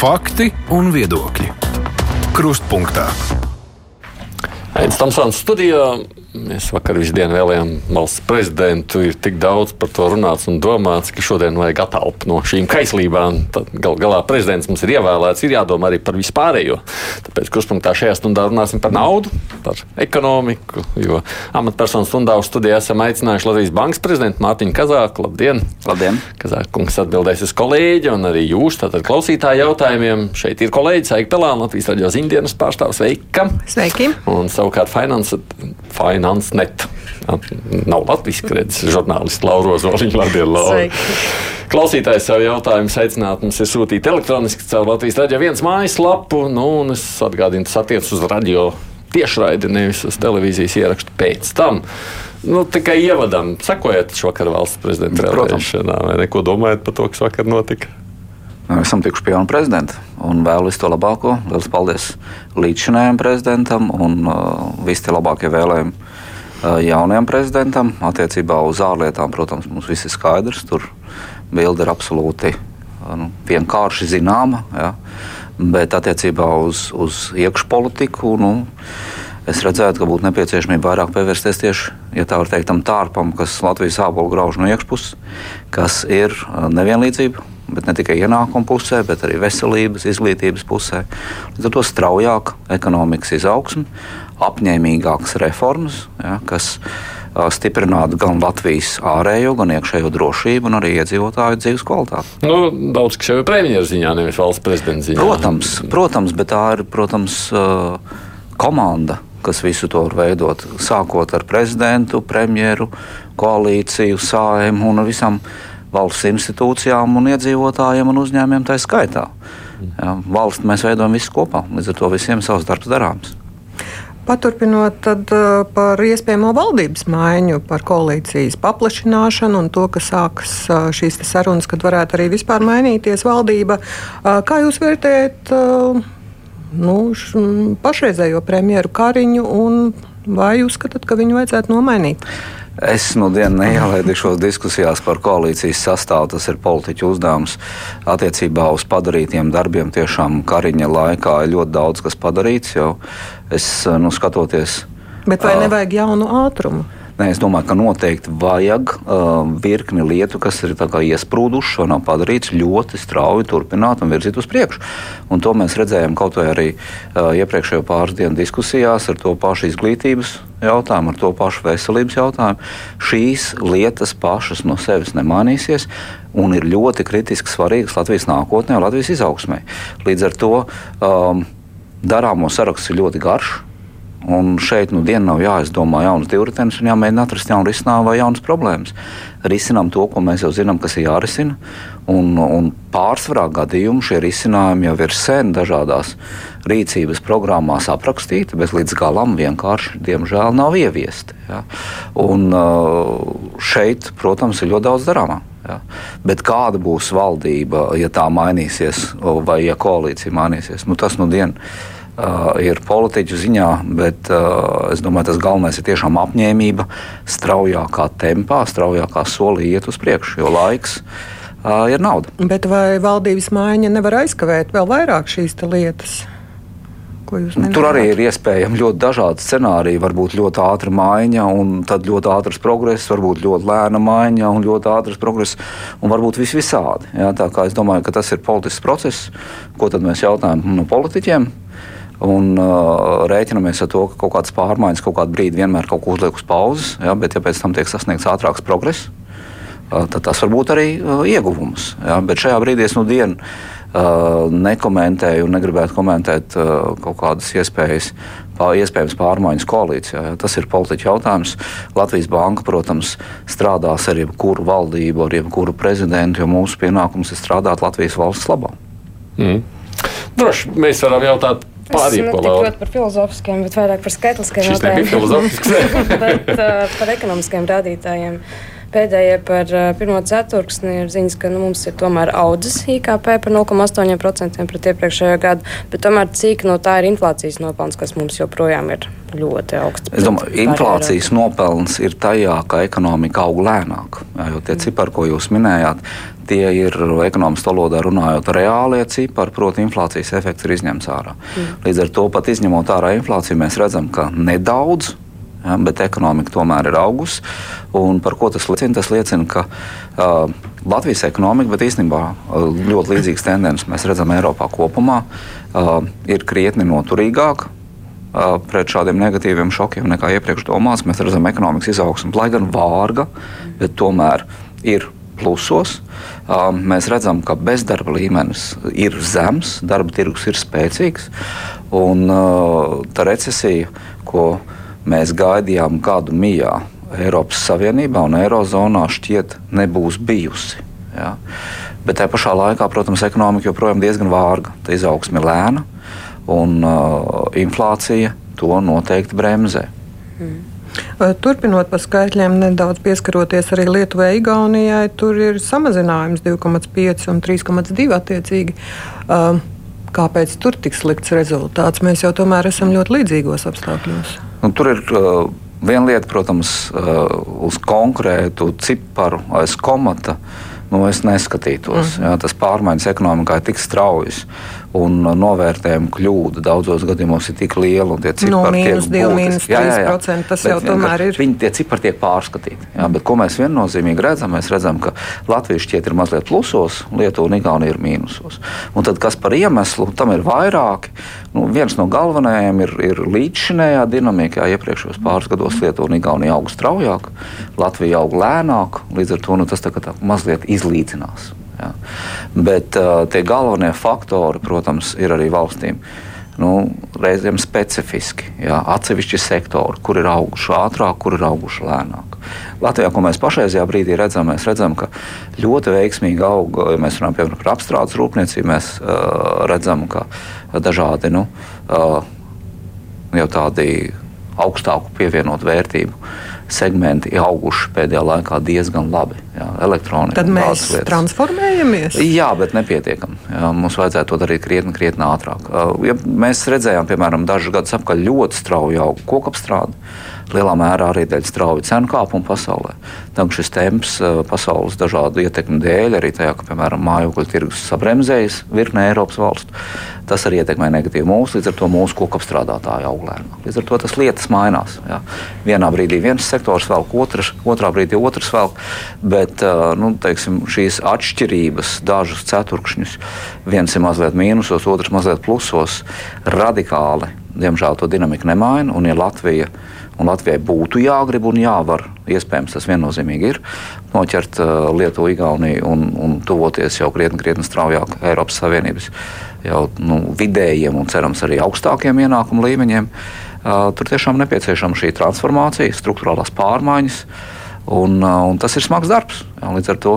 Fakti un viedokļi. Krustpunktā. Aizsmeļamies studijā. Mēs vakar visu dienu vēlējām valsts prezidentu. Ir tik daudz par to runāts un domāts, ka šodien vajag attālt no šīm kaislībām. Tad gal galā prezidents mums ir ievēlēts, ir jādomā arī par vispārējo. Tāpēc kruspunktā šajā stundā runāsim par naudu, par ekonomiku. Jo amatpersonu stundā uz studiju esam aicinājuši Latvijas Bankas prezidentu Mārtiņu Kazāku. Labdien! Labdien! Kazākungs atbildēs uz kolēģi un arī jūs, tātad klausītāju jautājumiem. Šeit ir kolēģis Aika Pelāna, Latvijas raidījuma ziņdienas pārstāvs. Sveika! Sveiki! Un savukārt Finance. Finance Net. Nav Latvijas redzes žurnālists Laura Zoliņa. Labdien, Laura! Klausītājs savu jautājumu aicināt mums ir sūtīt elektroniski caur Latvijas radio viens mājaslapu. Nu, un es atgādinu, tas attiecas uz radio tiešraidi, nevis uz televīzijas ierakstu pēc tam. Nu, tikai ievadam, sekojiet šovakar valsts prezidenta vēlēšanā, vai neko domājat par to, kas vakar notika? Esam tikuši pie jauna prezidenta un vēlu visu to labāko. Lielas paldies līdzšinējiem prezidentam un uh, visi tie labākie vēlējumi uh, jaunajam prezidentam. Attiecībā uz ārlietām, protams, mums viss ir skaidrs. Tur bilde ir absolūti uh, nu, vienkārši zināma. Ja? Bet attiecībā uz, uz iekšpolitiku. Nu, Es redzētu, ka būtu nepieciešamība vairāk pievērsties tieši, ja tā teikt, tam tārpam, kas Latvijas ābolu grauž no iekšpuses, kas ir nevienlīdzība, bet ne tikai ienākuma pusē, bet arī veselības, izglītības pusē. Līdz ar to straujāka ekonomikas izaugsme, apņēmīgākas reformas, ja, kas stiprinātu gan Latvijas ārējo, gan iekšējo drošību, un arī iedzīvotāju dzīves kvalitāti. Nu, daudz kas jau ir premjeras ziņā, nevis valsts prezidenta ziņā. Protams, protams, bet tā ir protams, komanda kas visu to var veidot, sākot ar prezidentu, premjeru, koalīciju, sājumu un visam valsts institūcijām, un iedzīvotājiem un uzņēmumiem tā skaitā. Ja, valsts mēs veidojam visu kopā, līdz ar to visiem savs darbs darāms. Paturpinot tad, par iespējamo valdības maiņu, par koalīcijas paplašināšanu un to, ka sākas šīs sarunas, kad varētu arī vispār mainīties valdība. Kā jūs vērtējat nu, pašreizējo premjeru Kariņu un vai uzskatāt, ka viņu vajadzētu nomainīt? Es nu dienu neielaidīšos diskusijās par koalīcijas sastāvu. Tas ir politiķu uzdevums attiecībā uz padarītiem darbiem. Tiešām Kariņa laikā ir ļoti daudz kas padarīts, jo es nu, skatoties. Bet vai nevajag jaunu ātrumu? Nē, es domāju, ka noteikti vajag uh, virkni lietu, kas ir iesprūdušas un nav padarīts ļoti strauji turpināt un virzīt uz priekšu. Un to mēs redzējām kaut vai arī uh, iepriekšējo pāris dienu diskusijās ar to pašu izglītības jautājumu, ar to pašu veselības jautājumu. Šīs lietas pašas no sevis nemainīsies un ir ļoti kritiski svarīgas Latvijas nākotnē un Latvijas izaugsmē. Līdz ar to um, darāmo saraksts ir ļoti garš. Un šeit nu dienu nav jāizdomā jaunas divritenes un jāmēģina atrast jaunu risinājumu vai jaunas problēmas. Risinām to, ko mēs jau zinām, kas ir jārisina. Un, un pārsvarā gadījumu šie risinājumi jau ir sen dažādās rīcības programmās aprakstīti, bet līdz galam vienkārši, diemžēl, nav ieviesti. Ja? Un šeit, protams, ir ļoti daudz darāmā. Ja? Bet kāda būs valdība, ja tā mainīsies, vai ja koalīcija mainīsies, nu, tas nu dienu uh, ir politiķu ziņā, bet uh, es domāju, tas galvenais ir tiešām apņēmība, straujākā tempā, straujākā solī iet uz priekšu, jo laiks uh, ir nauda. Bet vai valdības maiņa nevar aizkavēt vēl vairāk šīs lietas? Tur arī ir iespējami ļoti dažādi scenāriji. Varbūt ļoti ātra maiņa, un tad ļoti ātrs progress, varbūt ļoti lēna maiņa un ļoti ātrs progress, un varbūt vis visādi. Ja? Tā kā es domāju, ka tas ir politisks process, ko tad mēs jautājam no politiķiem un uh, rēķinamies ar to, ka kaut kādas pārmaiņas kaut kādu brīdi vienmēr kaut ko uzliek uz pauzes, ja, bet ja pēc tam tiek sasniegts ātrāks progress, uh, tad tas var būt arī uh, ieguvums. Ja, bet šajā brīdī es nu dienu uh, nekomentēju un negribētu komentēt uh, kaut kādas iespējas. Iespējams, pārmaiņas koalīcijā. Ja, tas ir politiķa jautājums. Latvijas banka, protams, strādās ar jebkuru valdību, ar jebkuru prezidentu, jo mūsu pienākums ir strādāt Latvijas valsts labā. Mm. Droši mēs varam jautāt, Pārējie par ļoti par filozofiskiem, bet vairāk par skaitliskiem jautājumiem. bet uh, par ekonomiskiem rādītājiem. Pēdējie par pirmo ceturksni ir ziņas, ka nu, mums ir tomēr audzis IKP par 0,8% pret iepriekšējo gadu, bet tomēr cik no tā ir inflācijas nopelns, kas mums joprojām ir ļoti augsts. Es domāju, inflācijas nopelns ir tajā, ka ekonomika aug lēnāk. Jo tie mm. cipari, ko jūs minējāt, tie ir ekonomistu valodā runājot reālie cipari, proti, inflācijas efekts ir izņemts ārā. Mm. Līdz ar to pat izņemot ārā inflāciju, mēs redzam, ka nedaudz. Ja, bet ekonomika tomēr ir augusi. Par ko tas liecina? Tas liecina, ka uh, Latvijas ekonomika, bet īstenībā uh, ļoti līdzīgas tendences mēs redzam Eiropā kopumā, uh, ir krietni noturīgāka pret šādiem negatīviem šokiem nekā iepriekš domāts. Mēs redzam ekonomikas izaugsmu, lai gan vārga, bet tomēr ir plusos. Mēs redzam, ka bezdarba līmenis ir zems, darba tirgus ir spēcīgs. Un tā recesija, ko mēs gaidījām gadu mijā Eiropas Savienībā un Eirozonā, šķiet, nebūs bijusi. Ja? Bet tajā pašā laikā, protams, ekonomika joprojām diezgan vārga. Tā izaugsme ir lēna un uh, inflācija to noteikti bremzē. Mm. Turpinot par skaitļiem, nedaudz pieskaroties arī Lietuvai, Igaunijai, tur ir samazinājums 2,5 un 3,2 attiecīgi. Kāpēc tur tik slikts rezultāts? Mēs jau tomēr esam ļoti līdzīgos apstākļos. Nu, tur ir uh, viena lieta, protams, uh, uz konkrētu ciparu aiz komata. Nu, es neskatītos. Mm. Jā, tas pārmaiņas ekonomikā ir tik straujas. Uh, un novērtējuma kļūda daudzos gadījumos ir tik liela. No mīnus 2, mīnus 3%. Tas bet jau tomēr ir. Viņi tie cipari tiek pārskatīti. Jā, bet ko mēs viennozīmīgi redzam? Mēs redzam, ka Latvija šķiet ir mazliet plusos, Lietuva un Igaunija ir mīnusos. Un tad, kas par iemeslu, tam ir vairāki. Nu, viens no galvenajiem ir, ir līdzšinējā dinamika. Iepriekšējos pāris gados Lietuva un Igaunija aug straujāk, Latvija aug lēnāk, līdz ar to nu, tas tā, tā mazliet izlīdzinās. Ja. Bet uh, tie galvenie faktori, protams, ir arī valstīm. Nu, reizēm specifiski, jā, atsevišķi sektori, kur ir auguši ātrāk, kur ir auguši lēnāk. Latvijā, ko mēs pašreizajā brīdī redzam, mēs redzam, ka ļoti veiksmīgi aug, ja mēs runājam piemēram, par apstrādes rūpniecību, mēs uh, redzam, ka dažādi nu, uh, jau tādi augstāku pievienot vērtību segmenti auguši pēdējā laikā diezgan labi. Jā, Tad mēs transformējamies. Jā, bet nepietiekami. Mums vajadzētu to darīt krietni, krietni ātrāk. Ja mēs redzējām, piemēram, dažus gadus atpakaļ ļoti strauju augu kokapstrādi lielā mērā arī dēļ strauja cenu kāpuma pasaulē. Tagad šis temps eh, pasaules dažādu ietekmi dēļ, arī tajā, ka, piemēram, mājokļu tirgus sabremzējas virknē Eiropas valstu, tas arī ietekmē negatīvi mūsu, līdz ar to mūsu kokapstrādātāju auglēnu. Līdz ar to tas lietas mainās. Jā. Vienā brīdī viens sektors velk, otrs, otrā brīdī otrs velk, bet eh, nu, teiksim, šīs atšķirības dažus ceturkšņus, viens ir mazliet mīnusos, otrs mazliet plusos, radikāli, diemžēl, to dinamiku nemaina. Un, ja Latvija Un Latvijai būtu jāgrib un jāvar, iespējams, tas viennozīmīgi ir, noķert uh, Lietuvu, Igauniju un, un tuvoties jau krietni, krietni straujāk Eiropas Savienības jau nu, vidējiem un cerams arī augstākiem ienākumu līmeņiem. Uh, tur tiešām nepieciešama šī transformācija, struktūrālās pārmaiņas, un, uh, un tas ir smags darbs. Līdz ar to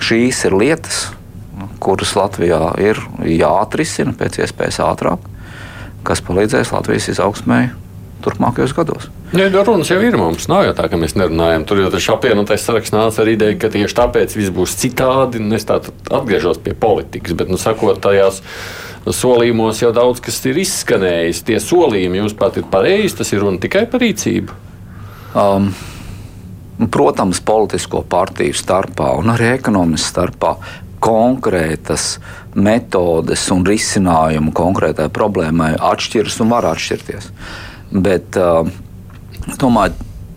šīs ir lietas, kuras Latvijā ir jāatrisina pēc iespējas ātrāk kas palīdzēs Latvijas izaugsmē turpmākajos gados. Jā, ja, runas jau ir mums. Nav jau tā, ka mēs nerunājam. Tur jau tas apvienotais saraksts nāca ar ideju, ka tieši tāpēc viss būs citādi. Es tā atgriežos pie politikas, bet, nu, sakot, tajās solījumos jau daudz kas ir izskanējis. Tie solījumi jums pat ir pareizi, tas ir runa tikai par rīcību. Um, protams, politisko partiju starpā un arī ekonomistu starpā konkrētas metodes un risinājumu konkrētai problēmai atšķiras un var atšķirties. Bet uh, tomēr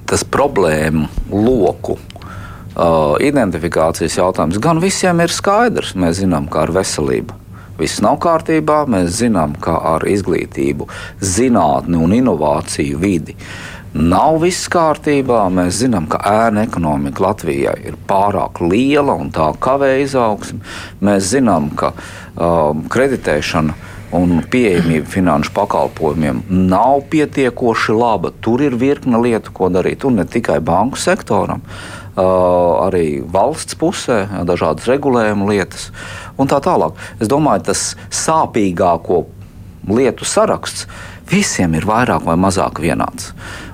tas problēmu loku uh, identifikācijas jautājums gan visiem ir skaidrs. Mēs zinām, kā ar veselību. Viss nav kārtībā, mēs zinām, kā ar izglītību, zinātni un inovāciju vidi. Uh, Nav viss kārtībā. Mēs zinām, ka ēna ekonomika Latvijai ir pārāk liela un tā kavē izaugsmi. Mēs zinām, ka um, kreditēšana un pieejamība finanšu pakalpojumiem nav pietiekoši laba. Tur ir virkne lietu, ko darīt. Un ne tikai banku sektoram, uh, arī valsts pusē, dažādas regulējuma lietas un tā tālāk. Es domāju, tas sāpīgāko lietu saraksts visiem ir vairāk vai mazāk vienāds.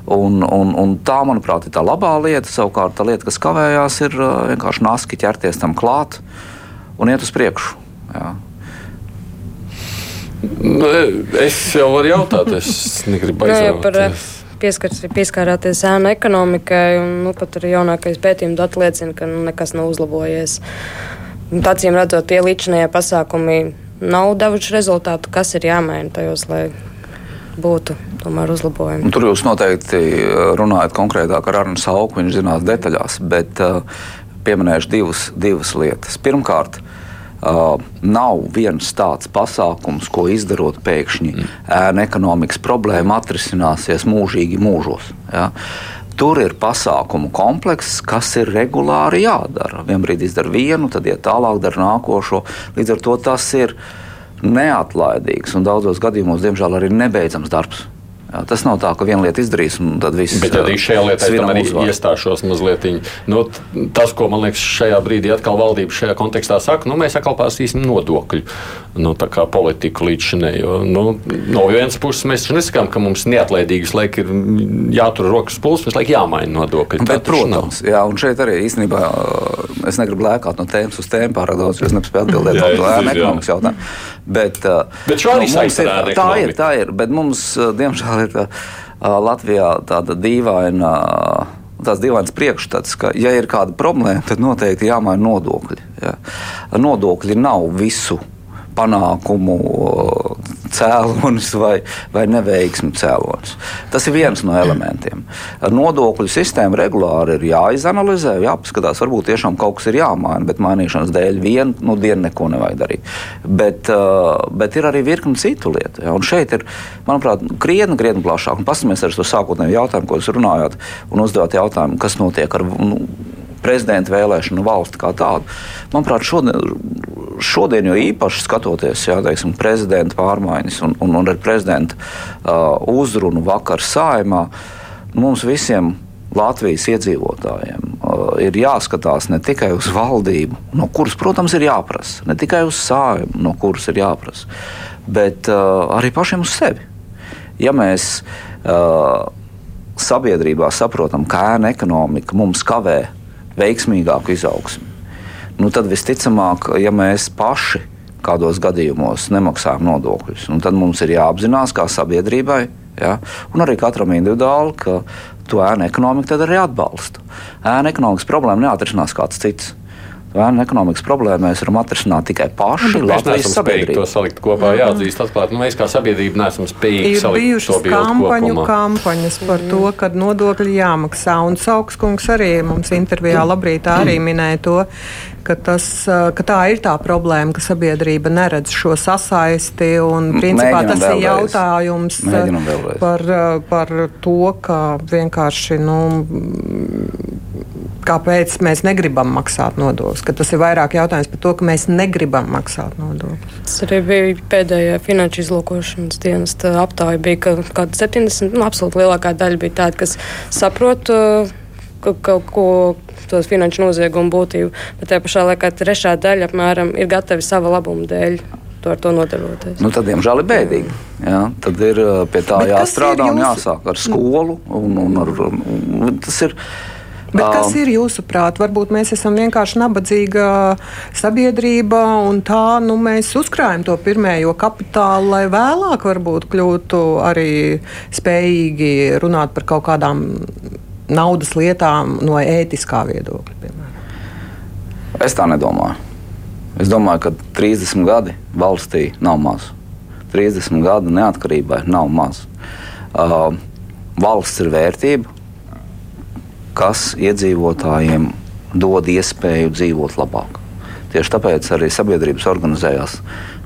Un, un, un tā, manuprāt, ir tā labā lieta. Savukārt, tā lieta, kas kavējās, ir uh, vienkārši naski ķerties tam klāt un iet uz priekšu. Jā. Nu, es jau varu jautāt, es negribu aizjaukt. Pieskars, pieskārāties ēnu ekonomikai, un nu, pat arī jaunākais pētījuma dati liecina, ka nu, nekas nav uzlabojies. Acīm redzot, tie līdzinājie pasākumi nav devuši rezultātu, kas ir jāmaina tajos, lai būtu tomēr uzlabojumi. Un tur jūs noteikti uh, runājat konkrētāk ar Arnu Sauku, viņš zinās detaļās, bet uh, pieminēšu divas, divas lietas. Pirmkārt, uh, nav viens tāds pasākums, ko izdarot pēkšņi mm. ēna ekonomikas problēma atrisināsies mūžīgi mūžos. Ja? Tur ir pasākumu komplekss, kas ir regulāri jādara. Vienbrīd izdara vienu, tad iet tālāk, dara nākošo. Līdz ar to tas ir neatlaidīgs un daudzos gadījumos, diemžēl, arī nebeidzams darbs. Tas nav tā, ka viena lieta izdarīs, un tad viss ir. Bet arī šajā lietā es arī uzvar. iestāšos mazliet. Nu, tas, ko man liekas, šajā brīdī atkal valdība šajā kontekstā saka, nu, mēs atkal pārstīsim nodokļu nu, politiku līdz šim. Nu, no vienas puses mēs nesakām, ka mums neatlaidīgas laika ir jātur rokas pulss, mums laika jāmaina nodokļi. Bet, protams, jā, un šeit arī īstenībā es negribu lēkāt no tēmas uz tēmu pārāk daudz, jo es nespēju atbildēt uz to ekonomikas jautājumu. Bet, bet šo arī nu, ir, tā ir, tā ir, bet mums, diemžēl, ir tā, Latvijā tāda dīvaina. Tās dīvainas priekšstats, ka, ja ir kāda problēma, tad noteikti jāmaina nodokļi. Ja. Nodokļi nav visu panākumu cēlonis vai, vai neveiksmu cēlonis. Tas ir viens no elementiem. Nodokļu sistēma regulāri ir jāizanalizē, jāpaskatās, varbūt tiešām kaut kas ir jāmaina, bet mainīšanas dēļ vienu nu, dienu neko nevajag darīt. Bet, bet ir arī virkni citu lietu. Ja? Un šeit ir, manuprāt, krietni, krietni plašāk. Paskatīsimies ar to sākotnējo jautājumu, ko jūs runājāt, un uzdevāt jautājumu, kas notiek ar. Nu, prezidenta vēlēšanu valsti kā tādu. Manuprāt, šodien, šodien jau īpaši skatoties jā, teiksim, prezidenta pārmaiņas un, un, un ar prezidenta uh, uzrunu vakar saimā, mums visiem. Latvijas iedzīvotājiem uh, ir jāskatās ne tikai uz valdību, no kuras, protams, ir jāprasa, ne tikai uz sājumu, no kuras ir jāprasa, bet uh, arī pašiem uz sevi. Ja mēs uh, sabiedrībā saprotam, ka ēna ekonomika mums kavē veiksmīgāku izaugsmu. Nu, tad visticamāk, ja mēs paši kādos gadījumos nemaksājam nodokļus, nu, tad mums ir jāapzinās kā sabiedrībai, ja, un arī katram individuāli, ka to ēnu ekonomiku arī atbalsta. Ēnu ekonomikas problēma neatrisinās kāds cits. Vēnu ekonomikas problēmu mēs varam atrisināt tikai paši. Nu, mēs neesam spējīgi to salikt kopā. Jā, atzīst, atklāt, nu, mēs kā sabiedrība neesam spējīgi ir salikt bijušas kampaņu kopumā. kampaņas par to, ka nodokļi jāmaksā. Un Saukskungs arī mums intervijā labrīt arī minēja to, ka, tas, ka tā ir tā problēma, ka sabiedrība neredz šo sasaisti. Un, principā, Mēģinam tas vēlreiz. ir jautājums par, par to, ka vienkārši. Nu, kāpēc mēs negribam maksāt nodokļus. Tas ir vairāk jautājums par to, ka mēs negribam maksāt nodokļus. Tas arī bija pēdējā finanšu izlūkošanas dienas aptāja, bija, ka kaut 70, nu, absolūti lielākā daļa bija tāda, kas saprot uh, kaut ko tos finanšu noziegumu būtību, bet tajā pašā laikā trešā daļa apmēram ir gatavi sava labuma dēļ to ar to nodarboties. Nu, tad, diemžēl, ir bēdīgi. Jā, tad ir uh, pie tā Bet jāstrādā un jāsāk ar skolu. Un, un ar, un, tas ir Bet kas ir jūsuprāt? Varbūt mēs esam vienkārši nabadzīga sabiedrība, un tā nu, mēs uzkrājam to pirmējo kapitālu, lai vēlāk varbūt kļūtu arī spējīgi runāt par kaut kādām naudas lietām no ētiskā viedokļa. Piemēram. Es tā nedomāju. Es domāju, ka 30 gadi valstī nav maz. 30 gadu neatkarībai nav maz. Uh, valsts ir vērtība, kas iedzīvotājiem dod iespēju dzīvot labāk. Tieši tāpēc arī sabiedrības organizējās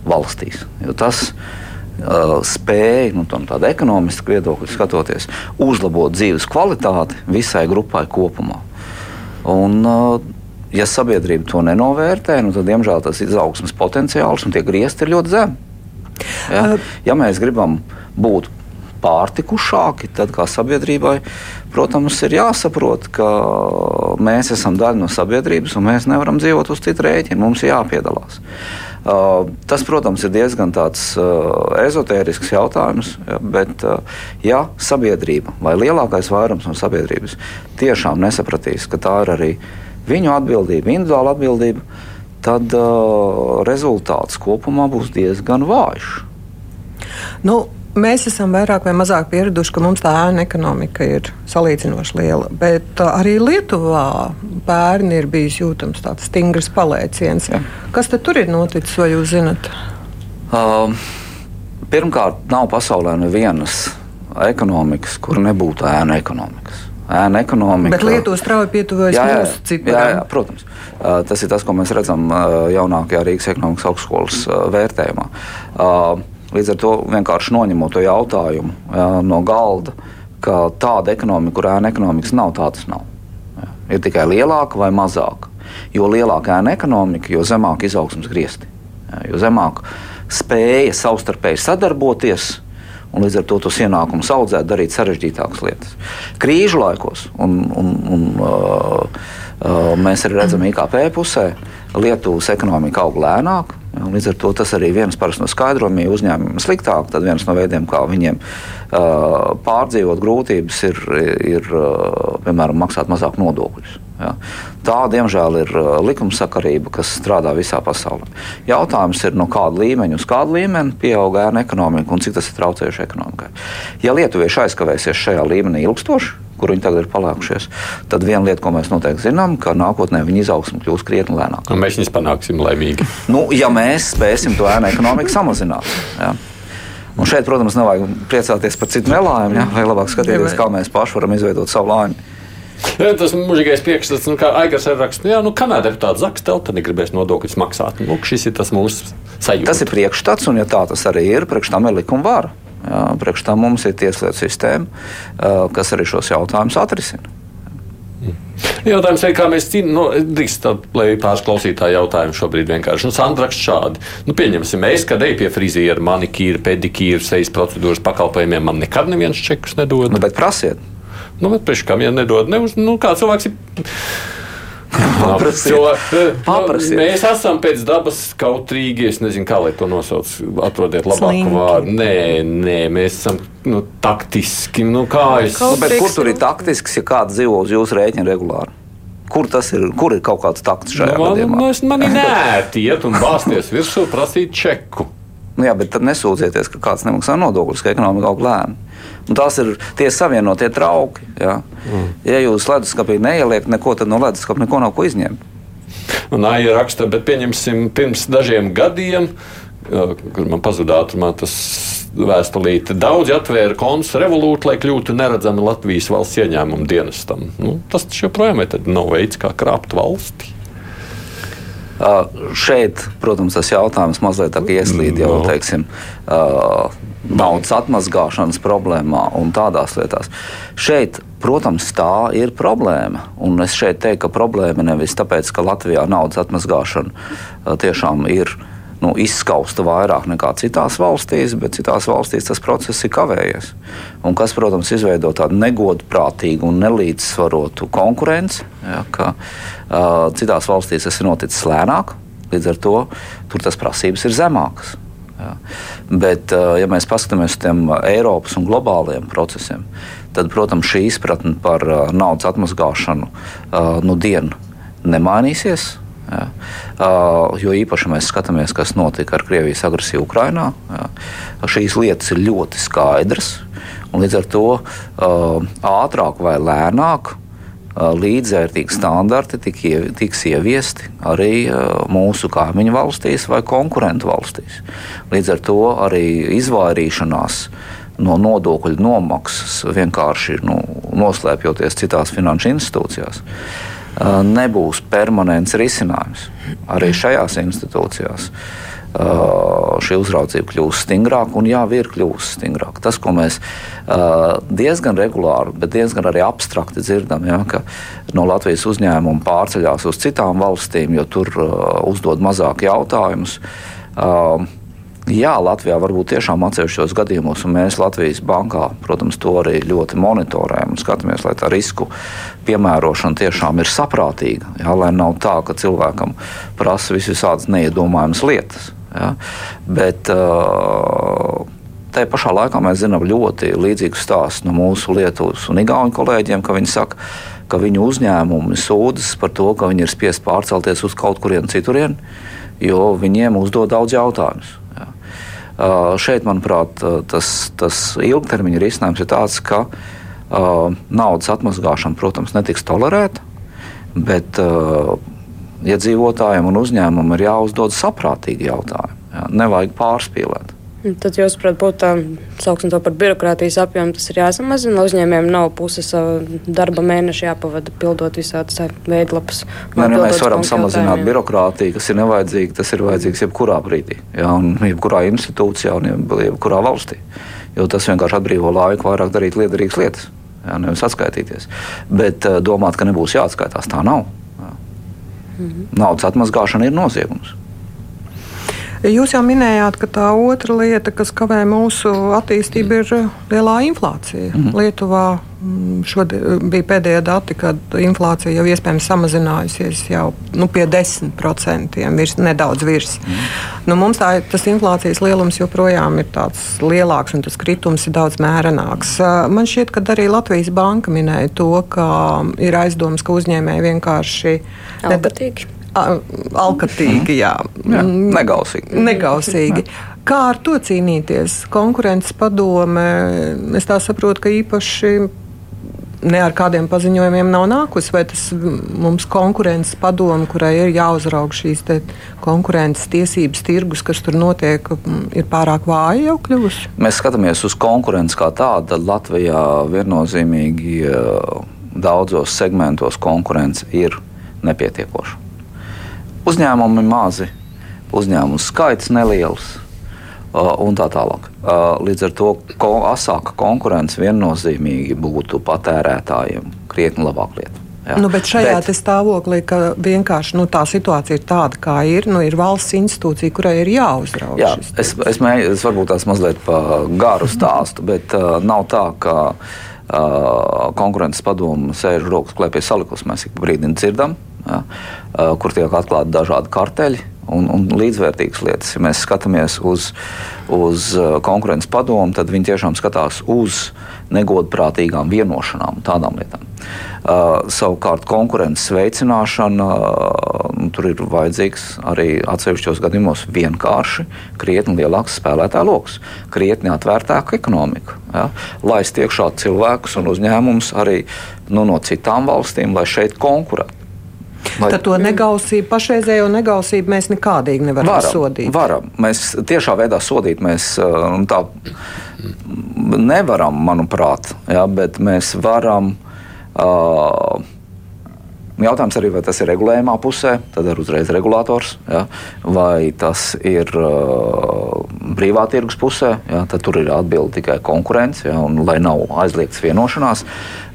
valstīs. Tas uh, spēja, nu, tādā ekonomiskā viedokļa skatoties, uzlabot dzīves kvalitāti visai grupai kopumā. Un, uh, ja sabiedrība to nenovērtē, nu, tad, diemžēl, tas izaugsmas potenciāls un tie griezti ir ļoti zemi. Ja? ja mēs gribam būt pārtikušāki, tad kā sabiedrībai, protams, ir jāsaprot, ka mēs esam daļa no sabiedrības un mēs nevaram dzīvot uz citu rēķinu. Mums ir jāpiedalās. Tas, protams, ir diezgan tāds ezotērisks jautājums, bet ja sabiedrība vai lielākais vairums no sabiedrības tiešām nesapratīs, ka tā ir arī viņu atbildība, individuāla atbildība, tad rezultāts kopumā būs diezgan vājš. Nu, Mēs esam vairāk vai mazāk pieraduši, ka mums tā ēna ekonomika ir salīdzinoši liela. Bet uh, arī Lietuvā bērni ir bijis jūtams tāds stingrs palēciens. Ja. Kas tur ir noticis, vai jūs zinat? Um, pirmkārt, nav pasaulē nevienas ekonomikas, kur nebūtu ēna ekonomikas. Ēna ekonomika. Bet Lietuva strauji pietuvojas mūsu ciparām. Jā, jā, protams. Uh, tas ir tas, ko mēs redzam uh, jaunākajā Rīgas ekonomikas augstskolas vērtējumā. Uh, Līdz ar to vienkārši noņemot to jautājumu jā, no galda, ka tāda ekonomika, kur ēna ekonomikas nav, tādas nav. Jā. Ir tikai lielāka vai mazāka. Jo lielāka ēna ekonomika, jo zemāk izaugsmas griezti. Jā, jo zemāk spēja savstarpēji sadarboties, un līdz ar to tos ienākumus audzēt, darīt sarežģītākas lietas. Krīžu laikos, un, un, un uh, uh, mēs arī redzam, IKP pusē, Lietuvas ekonomika aug lēnāk, Līdz ar to tas arī viens no skaidrojumiem, ja uzņēmumiem sliktāk, tad viens no veidiem, kā viņiem uh, pārdzīvot grūtības, ir, ir uh, piemēram maksāt mazāk nodokļus. Ja. Tā, diemžēl, ir uh, likumsakarība, kas strādā visā pasaulē. Jautājums ir, no kāda līmeņa uz kādu līmeni pieaug ēna ekonomika un cik tas ir traucējuši ekonomikai. Ja lietuvieši aizkavēsies šajā līmenī ilgstoši, kur viņi tagad ir palēkušies. Tad viena lieta, ko mēs noteikti zinām, ka nākotnē viņa izaugsme kļūs krietni lēnāka. Mēs viņus panāksim laimīgi. nu, ja mēs spēsim to ēnu ekonomiku samazināt. Ja. Un šeit, protams, nevajag priecāties par citu nelaimi, ja? vai labāk skatīties, kā mēs paši varam izveidot savu laimi. Ja, tas mūžīgais priekšstats, nu, kā Aigars ir raksts, nu, jā, nu, kamēr deputāts Zaks telpa negribēs nodokļus maksāt, nu, šis ir tas mūsu sajūta. Tas ir priekšstats, un ja tā tas arī ir, priekš tam ir likuma vara. Priekš tam mums ir tieslietu sistēma, kas arī šos jautājumus atrisina. Jautājums ir, kā mēs cīnāmies, nu, drīkst, lai pāris klausītāji jautājumu šobrīd vienkārši. Nu, Sandraks šādi. Nu, pieņemsim, mēs, kad eju pie friziera, manikīra, pedikīra, sejas procedūras pakalpojumiem, man nekad neviens čekus nedod. Nu, bet prasiet. Nu, bet priekš kam, ja nedod, ne uz, nu, kā cilvēks ir Paprasiet. Jo, eh, Paprasiet. Mēs esam pēc dabas kautrīgi. Es nezinu, kā lai to nosauc. Atrodiet labāku vārdu. Nē, nē, mēs esam nu, taktiski. Nu, es... nu, kur tur ir taktisks, ja kāds dzīvo uz jūsu rēķina regulāri? Kur tas ir? Kur ir kaut kāds takts šajā nu, gadījumā? Nu, es man ir nērti iet un bāzties virsū, prasīt čeku. Nu, jā, bet tad nesūdzieties, ka kāds nemaksā nodokļus, ka ekonomika aug lēni. Tās ir tie savienotie trauki. Ja, mm. ja jūs leduskapī neieliekat neko, tad no leduskapa neko nav ko izņemt. Un Aija raksta, bet pieņemsim pirms dažiem gadiem, kad man pazuda ātrumā tas vēstulīte, daudzi atvēra konts revolūtu, lai kļūtu neredzami Latvijas valsts ieņēmumu dienestam. Nu, tas joprojām nav veids, kā krāpt valsti. Uh, šeit, protams, tas jautājums mazliet ieslīd jau no. teiksim, uh, naudas atmazgāšanas problēmā un tādās lietās. Šeit, protams, tā ir problēma. Un es šeit teiktu, ka problēma nevis tāpēc, ka Latvijā naudas atmazgāšana uh, tiešām ir nu, izskausta vairāk nekā citās valstīs, bet citās valstīs tas process ir kavējies. Un kas, protams, izveido tādu negodprātīgu un nelīdzsvarotu konkurenci, ja, ka uh, citās valstīs tas ir noticis lēnāk, līdz ar to tur tas prasības ir zemākas. Ja. Bet, ja mēs paskatāmies uz tiem Eiropas un globāliem procesiem, tad, protams, šī izpratne par naudas atmazgāšanu nu dienu nemainīsies. Ja. Uh, jo īpaši mēs skatāmies, kas notika ar Krievijas agresiju Ukrajinā. Ja. Šīs lietas ir ļoti skaidras. Līdz ar to uh, ātrāk vai lēnāk līdzvērtīgi standarti tiks ieviesti arī uh, mūsu kaimiņu valstīs vai konkurentu valstīs. Līdz ar to arī izvairīšanās no nodokļu nomaksas vienkārši nu, noslēpjoties citās finanšu institūcijās nebūs permanents risinājums. Arī šajās institūcijās šī uzraudzība kļūs stingrāka un jā, ir kļuvusi stingrāka. Tas, ko mēs diezgan regulāri, bet diezgan arī abstrakti dzirdam, ja, ka no Latvijas uzņēmuma pārceļās uz citām valstīm, jo tur uzdod mazāk jautājumus. Jā, Latvijā varbūt tiešām atsevišķos gadījumos, un mēs Latvijas bankā, protams, to arī ļoti monitorējam un skatāmies, lai tā risku piemērošana tiešām ir saprātīga. Jā, lai nav tā, ka cilvēkam prasa visādas neiedomājamas lietas. Jā. Bet uh, tajā pašā laikā mēs zinām ļoti līdzīgu stāstu no mūsu Lietuvas un Igaunijas kolēģiem, ka viņi saka, ka viņu uzņēmumi sūdzas par to, ka viņi ir spiest pārcelties uz kaut kurienu citurien, jo viņiem uzdod daudz jautājumus. Uh, šeit, manuprāt, tas, tas ilgtermiņa risinājums ir tāds, ka uh, naudas atmazgāšana, protams, netiks tolerēta, bet uh, iedzīvotājiem un uzņēmumam ir jāuzdod saprātīgi jautājumi. Jā, nevajag pārspīlēt. Tad jūs saprotat, būtu tā, to par birokrātijas apjomu, tas ir jāsamazina. Uzņēmējiem nav puses darba mēneša jāpavada pildot visādas veidlapas. Nē, ne, mēs varam samazināt birokrātiju, kas ir nevajadzīga. Tas ir vajadzīgs jebkurā brīdī, jā, un jebkurā institūcijā un jebkurā valstī. Jo tas vienkārši atbrīvo laiku vairāk darīt liederīgas lietas, jā, nevis atskaitīties. Bet domāt, ka nebūs jāatskaitās, tā nav. Naudas atmazgāšana ir noziegums. Jūs jau minējāt, ka tā otra lieta, kas kavē mūsu attīstību, ir uh, lielā inflācija. Mm -hmm. Lietuvā mm, šodien uh, bija pēdējie dati, kad inflācija jau iespējams samazinājusies jau nu, pie 10%, virs, nedaudz virs. Mm. Nu, mums tā, tas inflācijas lielums joprojām ir tāds lielāks un tas kritums ir daudz mērenāks. Uh, man šķiet, ka arī Latvijas banka minēja to, ka ir aizdomas, ka uzņēmēji vienkārši. Albatīgi alkatīgi, jā. jā negausīgi. negausīgi. Kā ar to cīnīties? Konkurences padome, es tā saprotu, ka īpaši ne ar kādiem paziņojumiem nav nākusi, vai tas mums konkurences padome, kurai ir jāuzraug šīs konkurences tiesības, tirgus, kas tur notiek, ir pārāk vāja jau kļuvusi? Mēs skatāmies uz konkurenci kā tādu. Latvijā viennozīmīgi daudzos segmentos konkurence ir nepietiekoša. Uzņēmumi mazi, uzņēmumu skaits neliels. Uh, un tā tālāk. Uh, līdz ar to ko, asāka konkurence viennozīmīgi būtu patērētājiem krietni labāk lieta. Jā. Nu, bet šajā bet, stāvoklī, ka vienkārši nu, tā situācija ir tāda, kā ir, nu, ir valsts institūcija, kurai ir jāuzrauga. Jā, es, es, mēģinu, es varbūt tās mazliet pa garu stāstu, bet uh, nav tā, ka uh, konkurences padomu sēž rokas klēpī salikusi. Mēs ik brīdi dzirdam, ja, kur tiek atklāti dažādi karteļi un, un līdzvērtīgas lietas. Ja mēs skatāmies uz, uz konkurences padomu, tad viņi tiešām skatās uz negodprātīgām vienošanām, tādām lietām. Uh, savukārt konkurences veicināšana, uh, tur ir vajadzīgs arī atsevišķos gadījumos vienkārši krietni lielāks spēlētāju lokus, krietni atvērtāka ekonomika. Ja? Lai stiekšā cilvēkus un uzņēmumus arī nu, no citām valstīm, lai šeit konkurētu. Vai... Tad to negausību, pašreizējo negausību mēs nekādīgi nevaram varam, sodīt. Varam. Mēs tiešā veidā sodīt mēs tā nevaram, manuprāt, ja, bet mēs varam. Uh, Jautājums arī, vai tas ir regulējumā pusē, tad ir uzreiz regulators, ja? vai tas ir uh, brīvā tirgus pusē, ja? tad tur ir atbilde tikai konkurence, ja? un lai nav aizliegts vienošanās.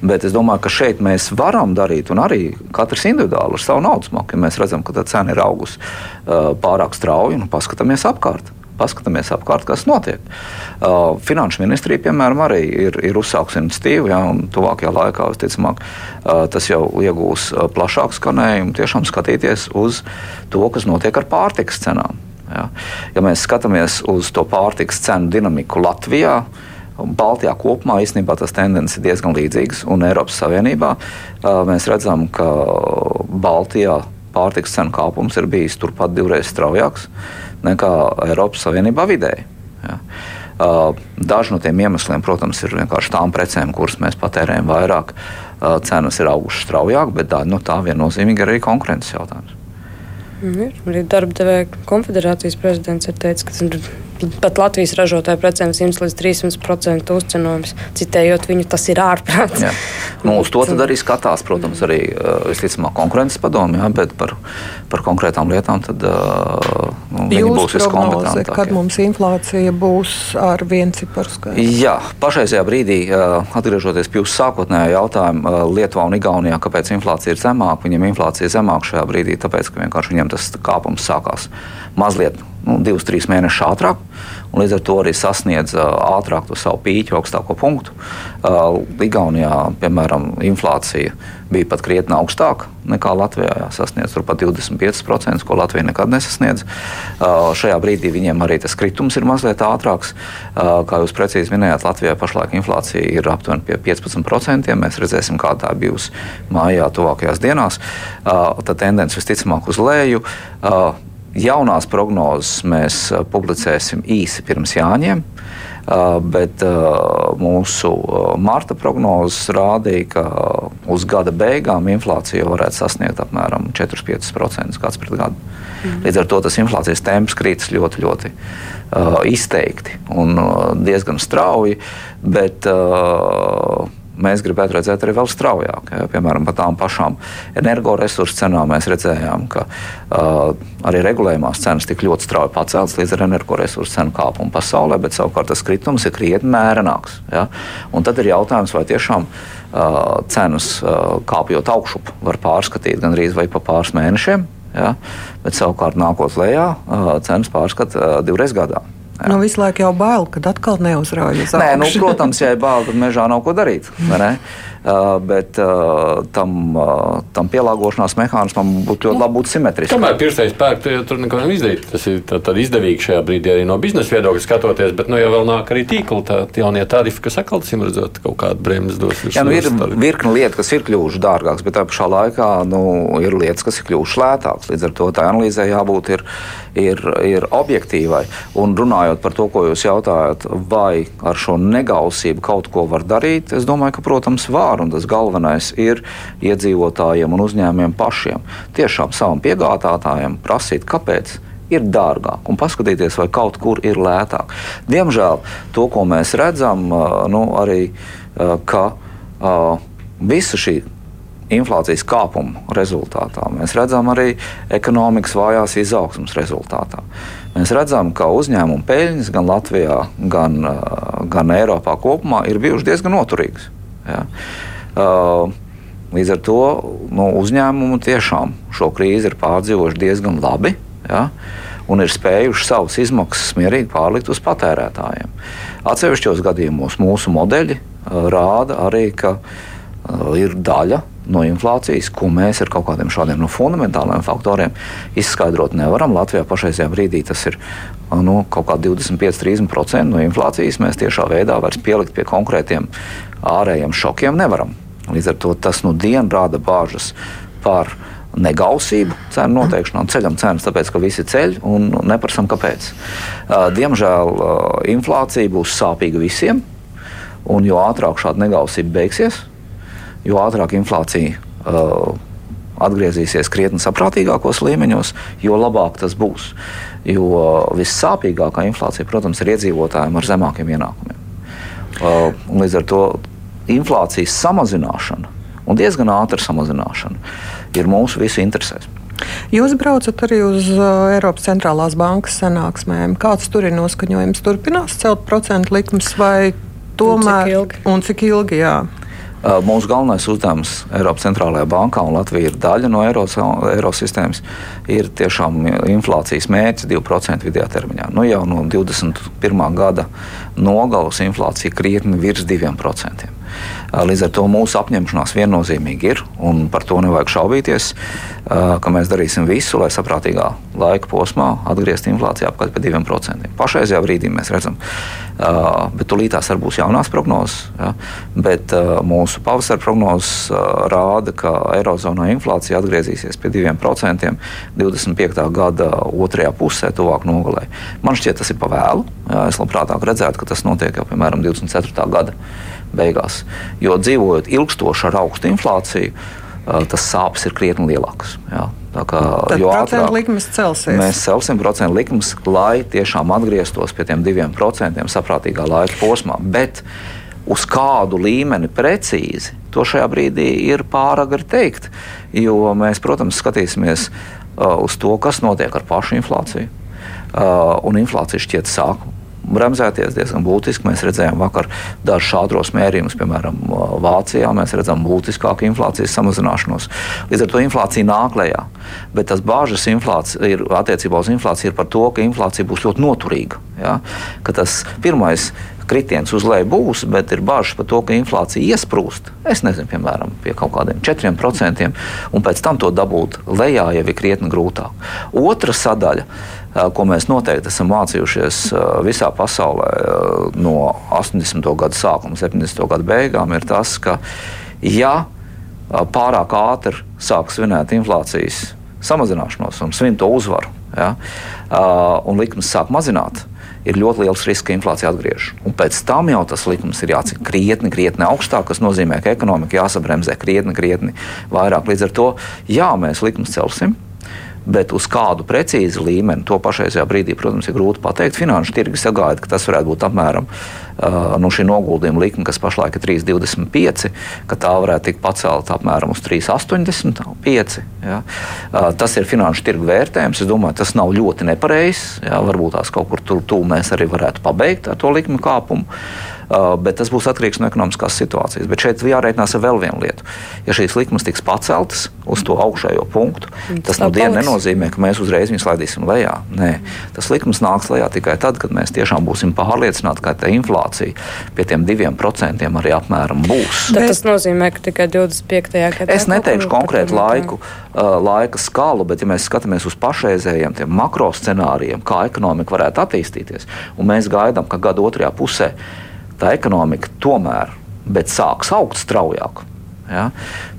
Bet es domāju, ka šeit mēs varam darīt, un arī katrs individuāli ar savu naudas maku, ja mēs redzam, ka tā cena ir augusi uh, pārāk strauji, un nu, paskatāmies apkārt paskatāmies apkārt, kas notiek. Uh, Finanšu ministrija, piemēram, arī ir, ir uzsākusi iniciatīvu, ja, un tuvākajā laikā, visticamāk, uh, tas jau iegūs uh, plašāku skanējumu, tiešām skatīties uz to, kas notiek ar pārtikas cenām. Ja. ja mēs skatāmies uz to pārtikas cenu dinamiku Latvijā, Baltijā kopumā īstenībā tas tendences ir diezgan līdzīgas, un Eiropas Savienībā uh, mēs redzam, ka Baltijā pārtiks cenu kāpums ir bijis turpat divreiz straujāks. Nekā Eiropas Savienībā vidēji. Ja. Uh, daži no tiem iemesliem, protams, ir vienkārši tām precēm, kuras mēs patērējam vairāk, uh, cenas ir augušas straujāk, bet daļa no tā viennozīmīgi ir arī konkurences jautājums. Mm, ir. Arī darba devēja konfederācijas prezidents ir teicis, ka pat Latvijas ražotāju precēm 100 līdz 300% uzcenojums. Citējot viņu, tas ir ārprāts. Nu, uz to arī skatās, protams, arī visticamāk konkurences padomu, jā, bet par, par konkrētām lietām tad nu, viņi būs viskompetentākie. Kad mums inflācija būs ar vienu ciparu skaitu? Jā, pašreizajā brīdī, atgriežoties pie jūsu sākotnējā jautājuma, Lietuvā un Igaunijā, kāpēc inflācija ir zemāka, viņiem inflācija ir zemāka šajā brīdī, tāpēc, ka vienkārši viņiem tas kāpums sākās mazliet nu, divus, trīs mēnešus ātrāk. Līdz ar to arī sasniedz ātrāk to savu pīķu augstāko punktu. Igaunijā, piemēram, inflācija bija pat krietni augstāka nekā Latvijā. Jā, sasniedz pat 25%, ko Latvija nekad nesasniedz. Šajā brīdī viņiem arī tas kritums ir mazliet ātrāks. Kā jūs precīzi minējāt, Latvijā pašlaik inflācija ir aptuveni pie 15%. Mēs redzēsim, kā tā bijusi mājā tuvākajās dienās. Tad tendence visticamāk uz leju. Jaunās prognozes mēs uh, publicēsim īsi pirms Jāņiem. Uh, bet uh, mūsu marta prognozes rādīja, ka uz gada beigām inflācija varētu sasniegt apmēram 4-5% gads pret gadu. Mm. Līdz ar to tas inflācijas temps krītas ļoti, ļoti izteikti un diezgan strauji. Bet, uh, mēs gribētu redzēt arī vēl straujāk. Ja? Piemēram, par tām pašām energoresursu cenām mēs redzējām, ka uh, arī regulējumās cenas tik ļoti strauji paceltas līdz ar energoresursu cenu kāpumu pasaulē, bet savukārt tas kritums ir krietni mērenāks. Ja? Un tad ir jautājums, vai tiešām uh, cenas uh, kāpjot augšup var pārskatīt gan arī pa pāris mēnešiem. Ja? Bet savukārt nākot lejā, uh, cenas pārskata uh, divreiz gadā. Nu, visu laiku jau bail, kad atkal neuzraujas. Nē, nu, protams, ja ir bail, tad mežā nav ko darīt. Bet tam, tam pielāgošanās mehānismam būtu ļoti nu, labi būt simetriskam. Kamēr pirkstējs pērk, tad tur neko nevar izdarīt. Tas ir izdevīgi šajā brīdī arī no biznesa viedokļa skatoties, bet nu, jau vēl nāk arī tīkla tā jaunie tarifi, kas atkal, sim redzot, kaut kādu bremzes dos. Jā, nu, ir virkni lietu, kas ir kļuvušas dārgākas, bet tā pašā laikā nu, ir lietas, kas ir kļuvušas lētākas. Līdz ar to tā analīzē jābūt ir, ir, ir objektīvai. Un runājot par to, ko jūs jautājat, vai ar šo negausību kaut ko var darīt, es domāju, ka, protams, var var, un tas galvenais ir iedzīvotājiem un uzņēmumiem pašiem. Tiešām savam piegādātājam prasīt, kāpēc ir dārgāk un paskatīties, vai kaut kur ir lētāk. Diemžēl to, ko mēs redzam, nu, arī ka visa šī inflācijas kāpuma rezultātā. Mēs redzam arī ekonomikas vājās izaugsmas rezultātā. Mēs redzam, ka uzņēmumu peļņas gan Latvijā, gan, gan Eiropā kopumā ir bijušas diezgan noturīgas. Ja. Uh, līdz ar to nu, uzņēmumu tiešām šo krīzi ir pārdzīvojuši diezgan labi. Ja, un ir spējuši savas izmaksas mierīgi pārlikt uz patērētājiem. Atsevišķos gadījumos mūsu modeļi uh, rāda arī, ka uh, ir daļa no inflācijas, ko mēs ar kaut kādiem šādiem no fundamentāliem faktoriem izskaidrot nevaram. Latvijā pašreizajā brīdī tas ir nu, kaut kā 25-30% no inflācijas. Mēs tiešā veidā vairs pielikt pie konkrētiem ārējiem šokiem nevaram. Līdz ar to tas nu dienu rāda bāžas par negausību cenu noteikšanā, ceļam cenas, tāpēc ka visi ceļ un neprasām, kāpēc. Diemžēl inflācija būs sāpīga visiem, un jo ātrāk šāda negausība beigsies, jo ātrāk inflācija uh, atgriezīsies krietni saprātīgākos līmeņos, jo labāk tas būs. Jo vissāpīgākā inflācija, protams, ir iedzīvotājiem ar zemākiem ienākumiem. Uh, līdz ar to inflācijas samazināšana un diezgan ātra samazināšana ir mūsu visu interesēs. Jūs braucat arī uz uh, Eiropas centrālās bankas sanāksmēm. Kāds tur ir noskaņojums? Turpinās celt procentu likmes vai tomēr? Un cik ilgi? Un cik ilgi jā. Uh, mūsu galvenais uzdevums Eiropas centrālajā bankā, un Latvija ir daļa no eiro, eiro ir tiešām inflācijas mērķis 2% vidējā termiņā. Nu, jau no 21. gada nogalas inflācija krietni virs 2%. Līdz ar to mūsu apņemšanās viennozīmīgi ir, un par to nevajag šaubīties, ka mēs darīsim visu, lai saprātīgā laika posmā atgrieztu inflāciju apkārt pie 2%. Pašreizajā brīdī mēs redzam, bet tūlītās arī būs jaunās prognozes. Ja? Bet mūsu pavasara prognozes rāda, ka Eirozonā inflācija atgriezīsies pie 2% 25. gada otrajā pusē, tuvāk nogalē. Man šķiet, tas ir pavēlu. Ja? Es labprāt redzētu, ka tas notiek jau piemēram 24. gada beigās. Jo dzīvojot ilgstoši ar augstu inflāciju, tas sāpes ir krietni lielākas. Jā. Tā kā, Tad jo ātrāk likmes celsies. Mēs celsim procentu likmes, lai tiešām atgrieztos pie tiem diviem procentiem saprātīgā laika posmā. Bet uz kādu līmeni precīzi, to šajā brīdī ir pāragri teikt. Jo mēs, protams, skatīsimies uh, uz to, kas notiek ar pašu inflāciju. Uh, un inflācija šķiet sāk bremzēties diezgan būtiski. Mēs redzējām vakar dažus šādros mērījumus, piemēram, Vācijā. Mēs redzam būtiskāku inflācijas samazināšanos. Līdz ar to inflācija nāk lejā. Bet tas bāžas ir attiecībā uz inflāciju ir par to, ka inflācija būs ļoti noturīga. Ja? Ka tas pirmais kritiens uz leju būs, bet ir bažas par to, ka inflācija iesprūst. Es nezinu, piemēram, pie kaut kādiem 4%, un pēc tam to dabūt lejā jau ir krietni grūtāk. Otra sadaļa, ko mēs noteikti esam mācījušies visā pasaulē no 80. gada sākuma, 70. gada beigām, ir tas, ka ja pārāk ātri sāk svinēt inflācijas samazināšanos un svin to uzvaru, ja, un likmes sāk mazināt, ir ļoti liels risks, ka inflācija atgriežas. Un pēc tam jau tas likums ir jācik krietni, krietni augstāk, kas nozīmē, ka ekonomika jāsabremzē krietni, krietni vairāk. Līdz ar to, jā, mēs likumus celsim. Bet uz kādu precīzi līmeni to pašreizajā brīdī, protams, ir grūti pateikt. Finanšu tirgi sagaida, ka tas varētu būt apmēram nu, šī noguldījuma likme, kas pašlaik ir 3,25, ka tā varētu tikt pacelta apmēram uz 3,85. Ja? Uh, tas ir finanšu tirgu vērtējums. Es domāju, tas nav ļoti nepareizs. Ja? Varbūt tās kaut kur tur tuvu mēs arī varētu pabeigt ar to likmi kāpumu. Uh, bet tas būs atkarīgs no ekonomiskās situācijas. Bet šeit jārēķinās ar vēl vienu lietu. Ja šīs likmes tiks paceltas uz to augšējo punktu, tas no dienas nenozīmē, ka mēs uzreiz viņus laidīsim lejā. Nē, tas likums nāks lejā tikai tad, kad mēs tiešām būsim pārliecināti, ka tā inflācija pie tiem diviem procentiem arī apmēram būs. Tad tas nozīmē, ka tikai 25. gadā. Es neteikšu konkrētu laiku, uh, laika skalu, bet ja mēs skatāmies uz pašreizējiem makro scenārijiem, kā ekonomika varētu attīstīties, un mēs gaidām, ka gada otrajā pusē tā ekonomika tomēr sāks augt straujāk, ja,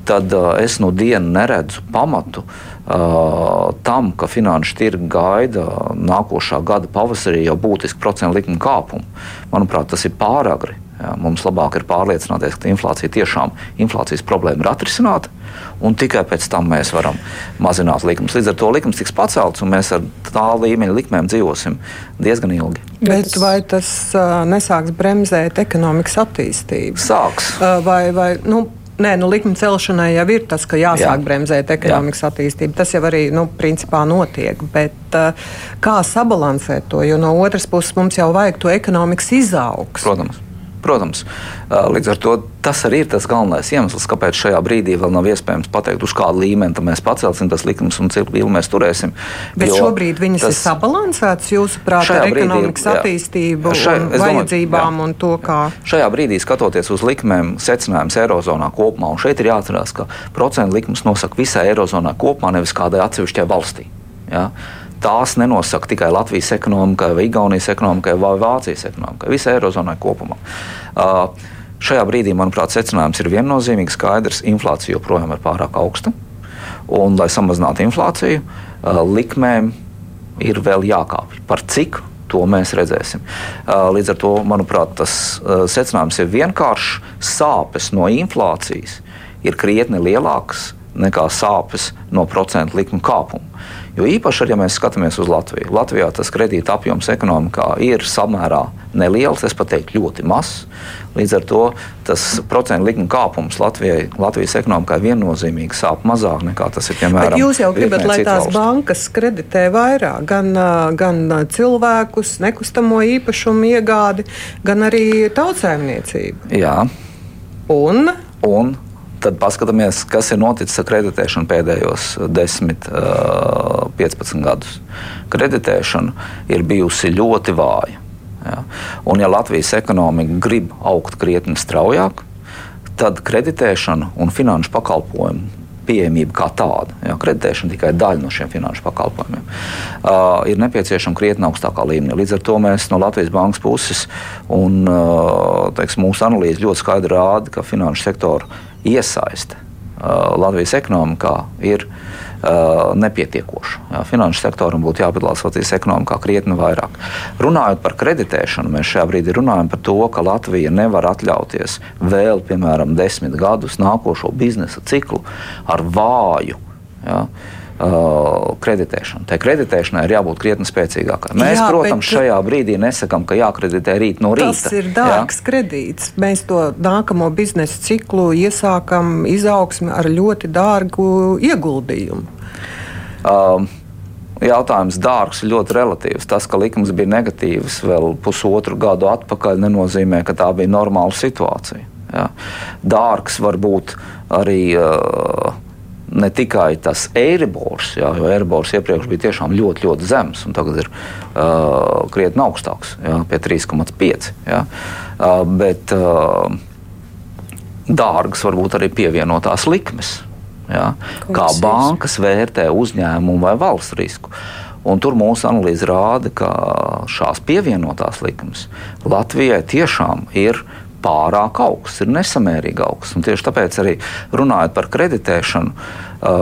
tad uh, es no dienas neredzu pamatu uh, tam, ka finanšu tirgi gaida nākošā gada pavasarī jau būtisku procentu likuma kāpumu. Manuprāt, tas ir pāragri. Mums labāk ir pārliecināties, ka inflācija tiešām inflācijas problēma ir atrisināta, un tikai pēc tam mēs varam mazināt likumus. Līdz ar to likums tiks pacelts, un mēs ar tā līmeņa likmēm dzīvosim diezgan ilgi. Bet vai tas uh, nesāks bremzēt ekonomikas attīstību? Sāks. Uh, vai, vai, nu, Nē, nu, likuma celšanai jau ir tas, ka jāsāk Jā. bremzēt ekonomikas Jā. attīstību. Tas jau arī nu, principā notiek. Bet uh, kā sabalansēt to? Jo no otras puses mums jau vajag to ekonomikas izaugsmu. Protams. Protams, līdz ar to tas arī ir tas galvenais iemesls, kāpēc šajā brīdī vēl nav iespējams pateikt, uz kādu līmeni mēs pacelsim tas likums un cik ilgi mēs turēsim. Bet šobrīd viņas tas, ir sabalansētas jūsuprāt ar ekonomikas jā, attīstību, šai, un vajadzībām domāju, un to, kā. Šajā brīdī skatoties uz likmēm, secinājums Eirozonā kopumā, un šeit ir jāatcerās, ka procentu likums nosaka visai Eirozonā kopumā, nevis kādai atsevišķai valstī. Ja? Tās nenosaka tikai Latvijas ekonomikai, vai Igaunijas ekonomikai, vai Vācijas ekonomikai, visai Eirozonai kopumā. Uh, šajā brīdī, manuprāt, secinājums ir viennozīmīgi skaidrs. Inflācija joprojām ir pārāk augsta. Un, lai samazinātu inflāciju, uh, likmēm ir vēl jākāpj. Par cik? To mēs redzēsim. Uh, līdz ar to, manuprāt, tas uh, secinājums ir vienkāršs. Sāpes no inflācijas ir krietni lielākas nekā sāpes no procentu likuma kāpuma. Jo īpaši, ja mēs skatāmies uz Latviju, Latvijā tas kredīta apjoms ekonomikā ir samērā neliels, es pat teiktu, ļoti mazs. Līdz ar to tas procentu likuma kāpums Latvijai, Latvijas ekonomikai viennozīmīgi sāp mazāk nekā tas ir piemēram. Bet jūs jau gribat, lai tās valsts. bankas kreditē vairāk, gan, gan cilvēkus, nekustamo īpašumu iegādi, gan arī tautsēmniecību. Jā. Un? Un tad paskatāmies, kas ir noticis ar kreditēšanu pēdējos 10, 15 gadus. Kreditēšana ir bijusi ļoti vāja. Ja? Un, ja Latvijas ekonomika grib augt krietni straujāk, tad kreditēšana un finanšu pakalpojumu pieejamība kā tāda. Jā, kreditēšana tikai daļa no šiem finanšu pakalpojumiem. Uh, ir nepieciešama krietni augstākā līmenī. Līdz ar to mēs no Latvijas bankas puses un uh, teiks, mūsu analīze ļoti skaidri rāda, ka finanšu sektora iesaiste uh, Latvijas ekonomikā ir uh, nepietiekoša. Jā, finanšu sektoram būtu jāpiedalās Latvijas ekonomikā krietni vairāk. Runājot par kreditēšanu, mēs šajā brīdī runājam par to, ka Latvija nevar atļauties vēl, piemēram, desmit gadus nākošo biznesa ciklu ar vāju. Jā, uh, kreditēšanu. Tai kreditēšanai ir jābūt krietni spēcīgākai. Mēs, jā, protams, bet... šajā brīdī nesakām, ka jākreditē rīt no rīta. Tas ir dārgs jā? kredīts. Mēs to nākamo biznesa ciklu iesākam izaugsmi ar ļoti dārgu ieguldījumu. Uh, jautājums dārgs ļoti relatīvs. Tas, ka likums bija negatīvs vēl pusotru gadu atpakaļ, nenozīmē, ka tā bija normāla situācija. Ja. Dārgs var būt arī uh, ne tikai tas eiribors, jā, jo eiribors iepriekš bija tiešām ļoti, ļoti zems, un tagad ir uh, krietni augstāks, jā, pie 3,5. Uh, bet uh, dārgas var būt arī pievienotās likmes. Ja? Kā bankas vērtē uzņēmumu vai valsts risku. Un tur mūsu analīze rāda, ka šīs pievienotās likmes Latvijai tiešām ir pārāk augsts, ir nesamērīgi augsts. Un tieši tāpēc arī runājot par kreditēšanu,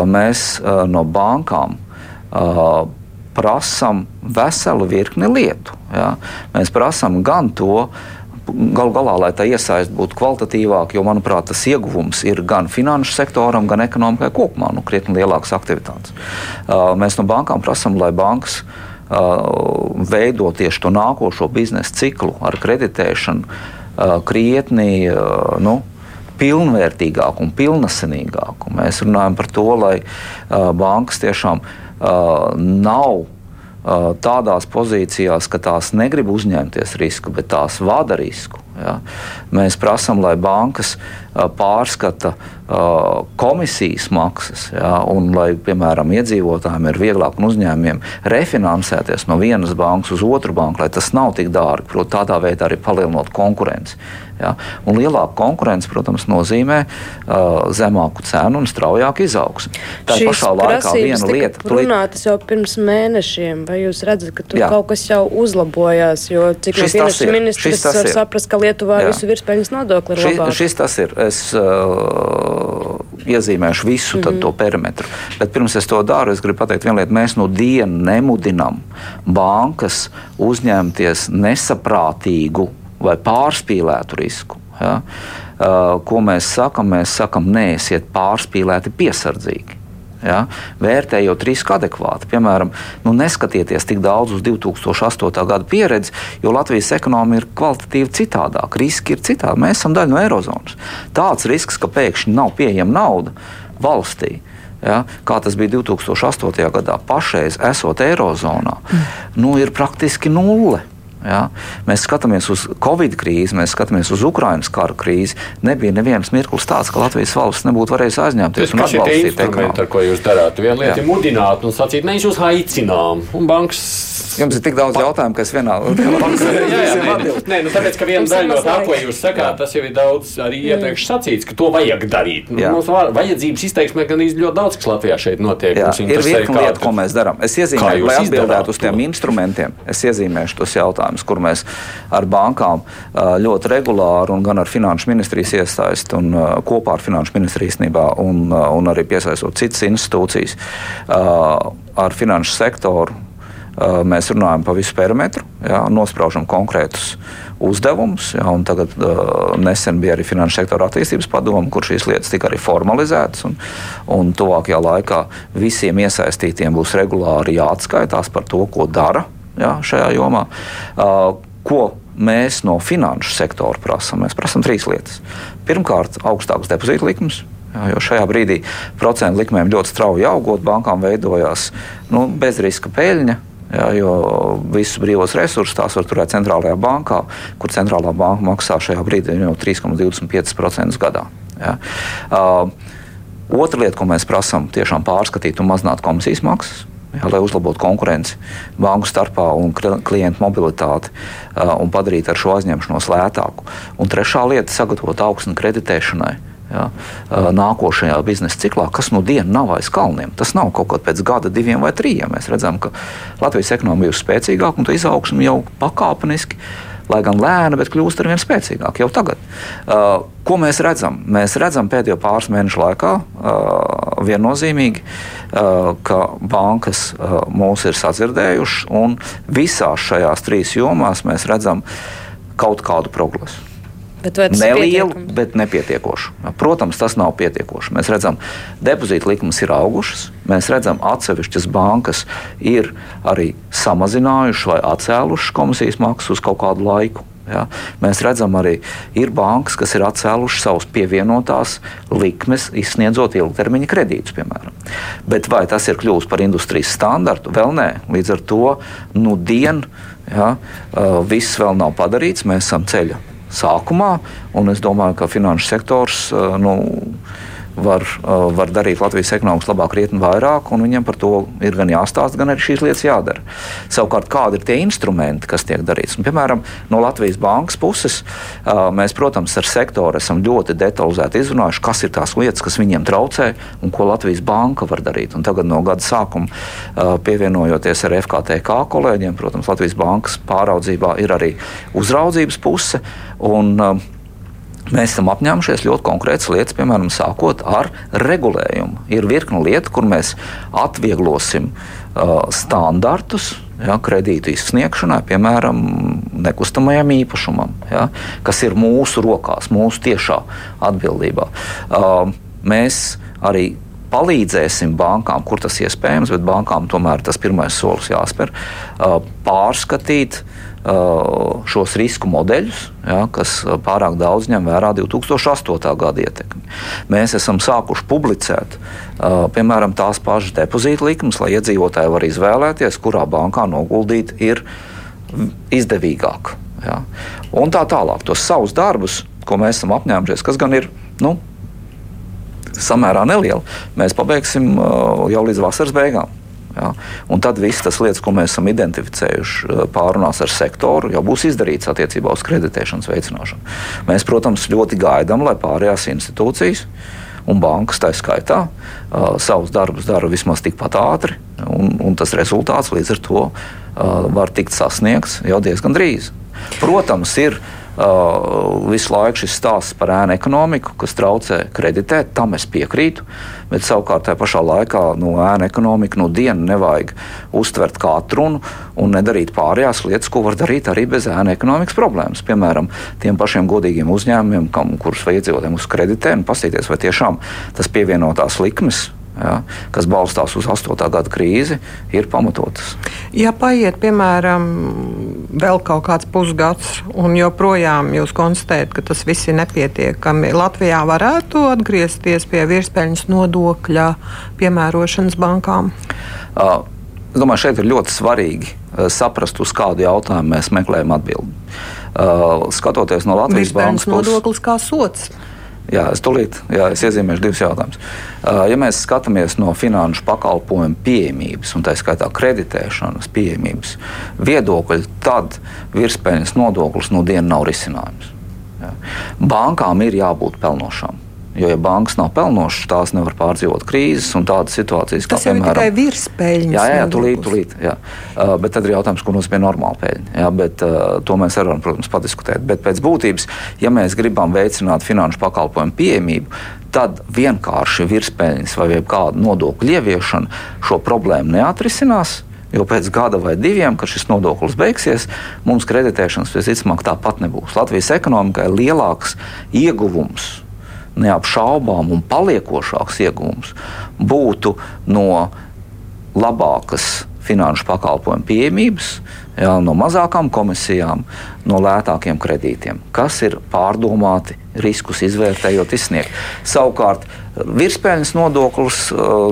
mēs no bankām prasām veselu virkni lietu. Ja? Mēs prasām gan to, Galu galā, lai tā iesaist būtu kvalitatīvāka, jo, manuprāt, tas ieguvums ir gan finanšu sektoram, gan ekonomikai kopumā, nu, krietni lielākas aktivitātes. Mēs no bankām prasām, lai bankas veido tieši to nākošo biznesa ciklu ar kreditēšanu krietni. Nu, pilnvērtīgāku un pilnasenīgāku. Mēs runājam par to, lai uh, bankas tiešām uh, nav tādās pozīcijās, ka tās negrib uzņemties risku, bet tās vada risku. Ja? Mēs prasām, lai bankas pārskata komisijas maksas, ja? un lai, piemēram, iedzīvotājiem ir vieglāk un uzņēmumiem refinansēties no vienas bankas uz otru banku, lai tas nav tik dārgi, protams, tādā veidā arī palielinot konkurenci. Ja? Un lielāka konkurence, protams, nozīmē uh, zemāku cenu un straujāku izaugsmu. Tā ir pašā laikā viena lieta. Tas runātas jau pirms mēnešiem, vai jūs redzat, ka tur Jā. kaut kas jau uzlabojās? Jo cik no finanšu ministrs var saprast, ka Lietuvā Jā. visu virspeļņas nodokli ir Ši, labāk? Šis tas ir. Es uh, iezīmēšu visu mm -hmm. to perimetru. Bet pirms es to daru, es gribu pateikt vienu lietu. Mēs no dienas nemudinām bankas uzņemties nesaprātīgu vai pārspīlētu risku. Ja? Uh, ko mēs sakām? Mēs sakām, neesiet pārspīlēti piesardzīgi. Ja? Vērtējot risku adekvāti. Piemēram, nu, neskatieties tik daudz uz 2008. gada pieredzi, jo Latvijas ekonomika ir kvalitatīvi citādāka. Riski ir citādi. Mēs esam daļa no Eirozonas. Tāds risks, ka pēkšņi nav pieejama nauda valstī. Ja, kā tas bija 2008. gadā, pašreiz esot Eirozonā, mm. nu, ir praktiski nulle. Ja? Mēs skatāmies uz Covid krīzi, mēs skatāmies uz Ukraiņas kara krīzi. Nebija nevienas mirklis tāds, ka Latvijas valsts nebūtu varējusi aizņemties un atbalstīt ekonomiku. Ar ko jūs darāt? Viena lieta ir mudināt un sacīt, mēs jūs aicinām. Un bankas Jums ir tik daudz jautājumu, ka es vienā. Nē, nu, tāpēc, ka viena daļa no tā, ko jūs sakāt, tas jau ir daudz arī iepriekš sacīts, ka to vajag darīt. Nu, mums vajadzības izteiksmē gan ļoti daudz, kas Latvijā šeit notiek. Jā, ir virkni lietu, ko mēs darām. Es iezīmēju, lai atbildētu uz tiem instrumentiem, es iezīmēšu tos jautājumus, kur mēs ar bankām ļoti regulāri un gan ar finanšu ministrijas iesaisti un kopā ar finanšu ministriju īstenībā un, un arī piesaistot citas institūcijas ar finanšu sektoru mēs runājam par visu perimetru, jā, nospraužam konkrētus uzdevumus. Jā, tagad uh, nesen bija arī Finanšu sektora attīstības padoma, kur šīs lietas tika arī formalizētas. Un, un tuvākajā laikā visiem iesaistītiem būs regulāri jāatskaitās par to, ko dara jā, šajā jomā. Uh, ko mēs no finanšu sektora prasām? Mēs prasām trīs lietas. Pirmkārt, augstākas depozīta likmes. Jā, jo šajā brīdī procentu likmēm ļoti strauji augot, bankām veidojās nu, bezriska peļņa, Ja, jo visus brīvos resursus tās var turēt centrālajā bankā, kur centrālā banka maksā šajā brīdī jau 3,25% gadā. Ja. Uh, otra lieta, ko mēs prasām, ir pārskatīt un mazināt komisijas maksas. Jā, lai uzlabotu konkurenci banku starpā un klientu mobilitāti uh, un padarītu ar šo aizņemšanos lētāku. Un trešā lieta - sagatavot augstu kreditēšanai Ja, nākošajā biznesa ciklā, kas nu dienu nav aiz kalniem. Tas nav kaut kad pēc gada, diviem vai trim. Mēs redzam, ka Latvijas ekonomika ir spēcīgāka un tā izaugsme jau pakāpeniski. Lai gan lēna, bet kļūst ar vien spēcīgāk jau tagad. Uh, ko mēs redzam? Mēs redzam pēdējo pāris mēnešu laikā uh, viennozīmīgi, uh, ka bankas uh, mūs ir sadzirdējušas, un visās šajās trīs jomās mēs redzam kaut kādu progresu. Bet Nelielu, bet nepietiekošu. Protams, tas nav pietiekoši. Mēs redzam, depozīta likmes ir augušas. Mēs redzam, atsevišķas bankas ir arī samazinājušas vai atcēlušas komisijas maksu uz kaut kādu laiku. Ja? Mēs redzam, arī ir bankas, kas ir atcēlušas savus pievienotās likmes, izsniedzot ilgtermiņa kredītus, piemēram. Bet vai tas ir kļuvis par industrijas standartu? Vēl nē. Līdz ar to nu, dienu ja, viss vēl nav padarīts. Mēs esam ceļa sākumā, es domāju, ka finanšu sektors. Nu, var, var darīt Latvijas ekonomikas labāk, krietni vairāk, un viņam par to ir gan jāstāsta, gan arī šīs lietas jādara. Savukārt, kādi ir tie instrumenti, kas tiek darīts? Un, piemēram, no Latvijas bankas puses mēs, protams, ar sektoru esam ļoti detalizēti izrunājuši, kas ir tās lietas, kas viņiem traucē un ko Latvijas banka var darīt. Un tagad no gada sākuma pievienojoties ar FKTK kolēģiem, protams, Latvijas bankas pāraudzībā ir arī uzraudzības puse. Un, uh, Mēs esam apņēmušies ļoti konkrētas lietas, piemēram, sākot ar regulējumu. Ir virkni lietu, kur mēs atvieglosim uh, standartus, ja, kredītu izsniegšanai, piemēram, nekustamajam īpašumam, ja, kas ir mūsu rokās, mūsu tiešā atbildībā. Uh, mēs arī palīdzēsim bankām, kur tas iespējams, bet bankām tomēr tas pirmais solis jāspēr, uh, pārskatīt uh, šos risku modeļus, ja, kas uh, pārāk daudz ņem vērā 2008. gada ietekmi. Mēs esam sākuši publicēt uh, piemēram tās pašas depozīta likmes, lai iedzīvotāji var izvēlēties, kurā bankā noguldīt ir izdevīgāk. Ja. Un tā tālāk, tos savus darbus, ko mēs esam apņēmušies, kas gan ir nu, samērā nelieli, mēs pabeigsim jau līdz vasaras beigām. Ja? Un tad viss tas lietas, ko mēs esam identificējuši eh, pārunās ar sektoru, jau būs izdarīts attiecībā uz kreditēšanas veicināšanu. Mēs, protams, ļoti gaidām, lai pārējās institūcijas un bankas tā skaitā uh, savus darbus dara vismaz tikpat ātri, un, un tas rezultāts līdz ar to uh, var tikt sasniegts jau diezgan drīz. Protams, ir visu laiku šis stāsts par ēnu ekonomiku, kas traucē kreditēt, tam es piekrītu. Bet savukārt tajā pašā laikā no nu, ēnu ekonomiku no dienas nevajag uztvert kā atrunu un nedarīt pārējās lietas, ko var darīt arī bez ēnu ekonomikas problēmas. Piemēram, tiem pašiem godīgiem uzņēmumiem, kam, kurus vajag iedzīvotājiem uz kreditē, un paskatīties, vai tiešām tas pievienotās likmes ja, kas balstās uz 8. gada krīzi, ir pamatotas. Ja paiet, piemēram, vēl kaut kāds pusgads, un joprojām jūs konstatējat, ka tas viss ir nepietiekami, Latvijā varētu atgriezties pie virspeļņas nodokļa piemērošanas bankām? Uh, es domāju, šeit ir ļoti svarīgi uh, saprast, uz kādu jautājumu mēs meklējam atbildi. Uh, skatoties no Latvijas bankas puses, nodoklis kā sots. Jā, es tulīt jā, es iezīmēšu divus jautājumus. Ja mēs skatāmies no finanšu pakalpojumu pieejamības, un tā skaitā kreditēšanas pieejamības viedokļa, tad virspeļņas nodoklis no dienas nav risinājums. Jā. Bankām ir jābūt pelnošām. Jo, ja bankas nav pelnošas, tās nevar pārdzīvot krīzes un tādas situācijas, kā piemēram, ir tikai virspeļņas. Jā, jā, tūlīt, tūlīt. Jā. Uh, bet tad ir jautājums, ko nozīmē normāla peļņa. Jā, bet, uh, to mēs varam, protams, padiskutēt. Bet pēc būtības, ja mēs gribam veicināt finanšu pakalpojumu pieejamību, tad vienkārši virspeļņas vai kāda nodokļu ieviešana šo problēmu neatrisinās. Jo pēc gada vai diviem, kad šis nodoklis beigsies, mums kreditēšanas visticamāk tāpat nebūs. Latvijas ekonomikai lielāks ieguvums neapšaubām un paliekošāks iegūms būtu no labākas finanšu pakalpojumu pieejamības, jā, no mazākām komisijām, no lētākiem kredītiem, kas ir pārdomāti riskus izvērtējot, izsniegt. Savukārt, virspēļņas nodoklis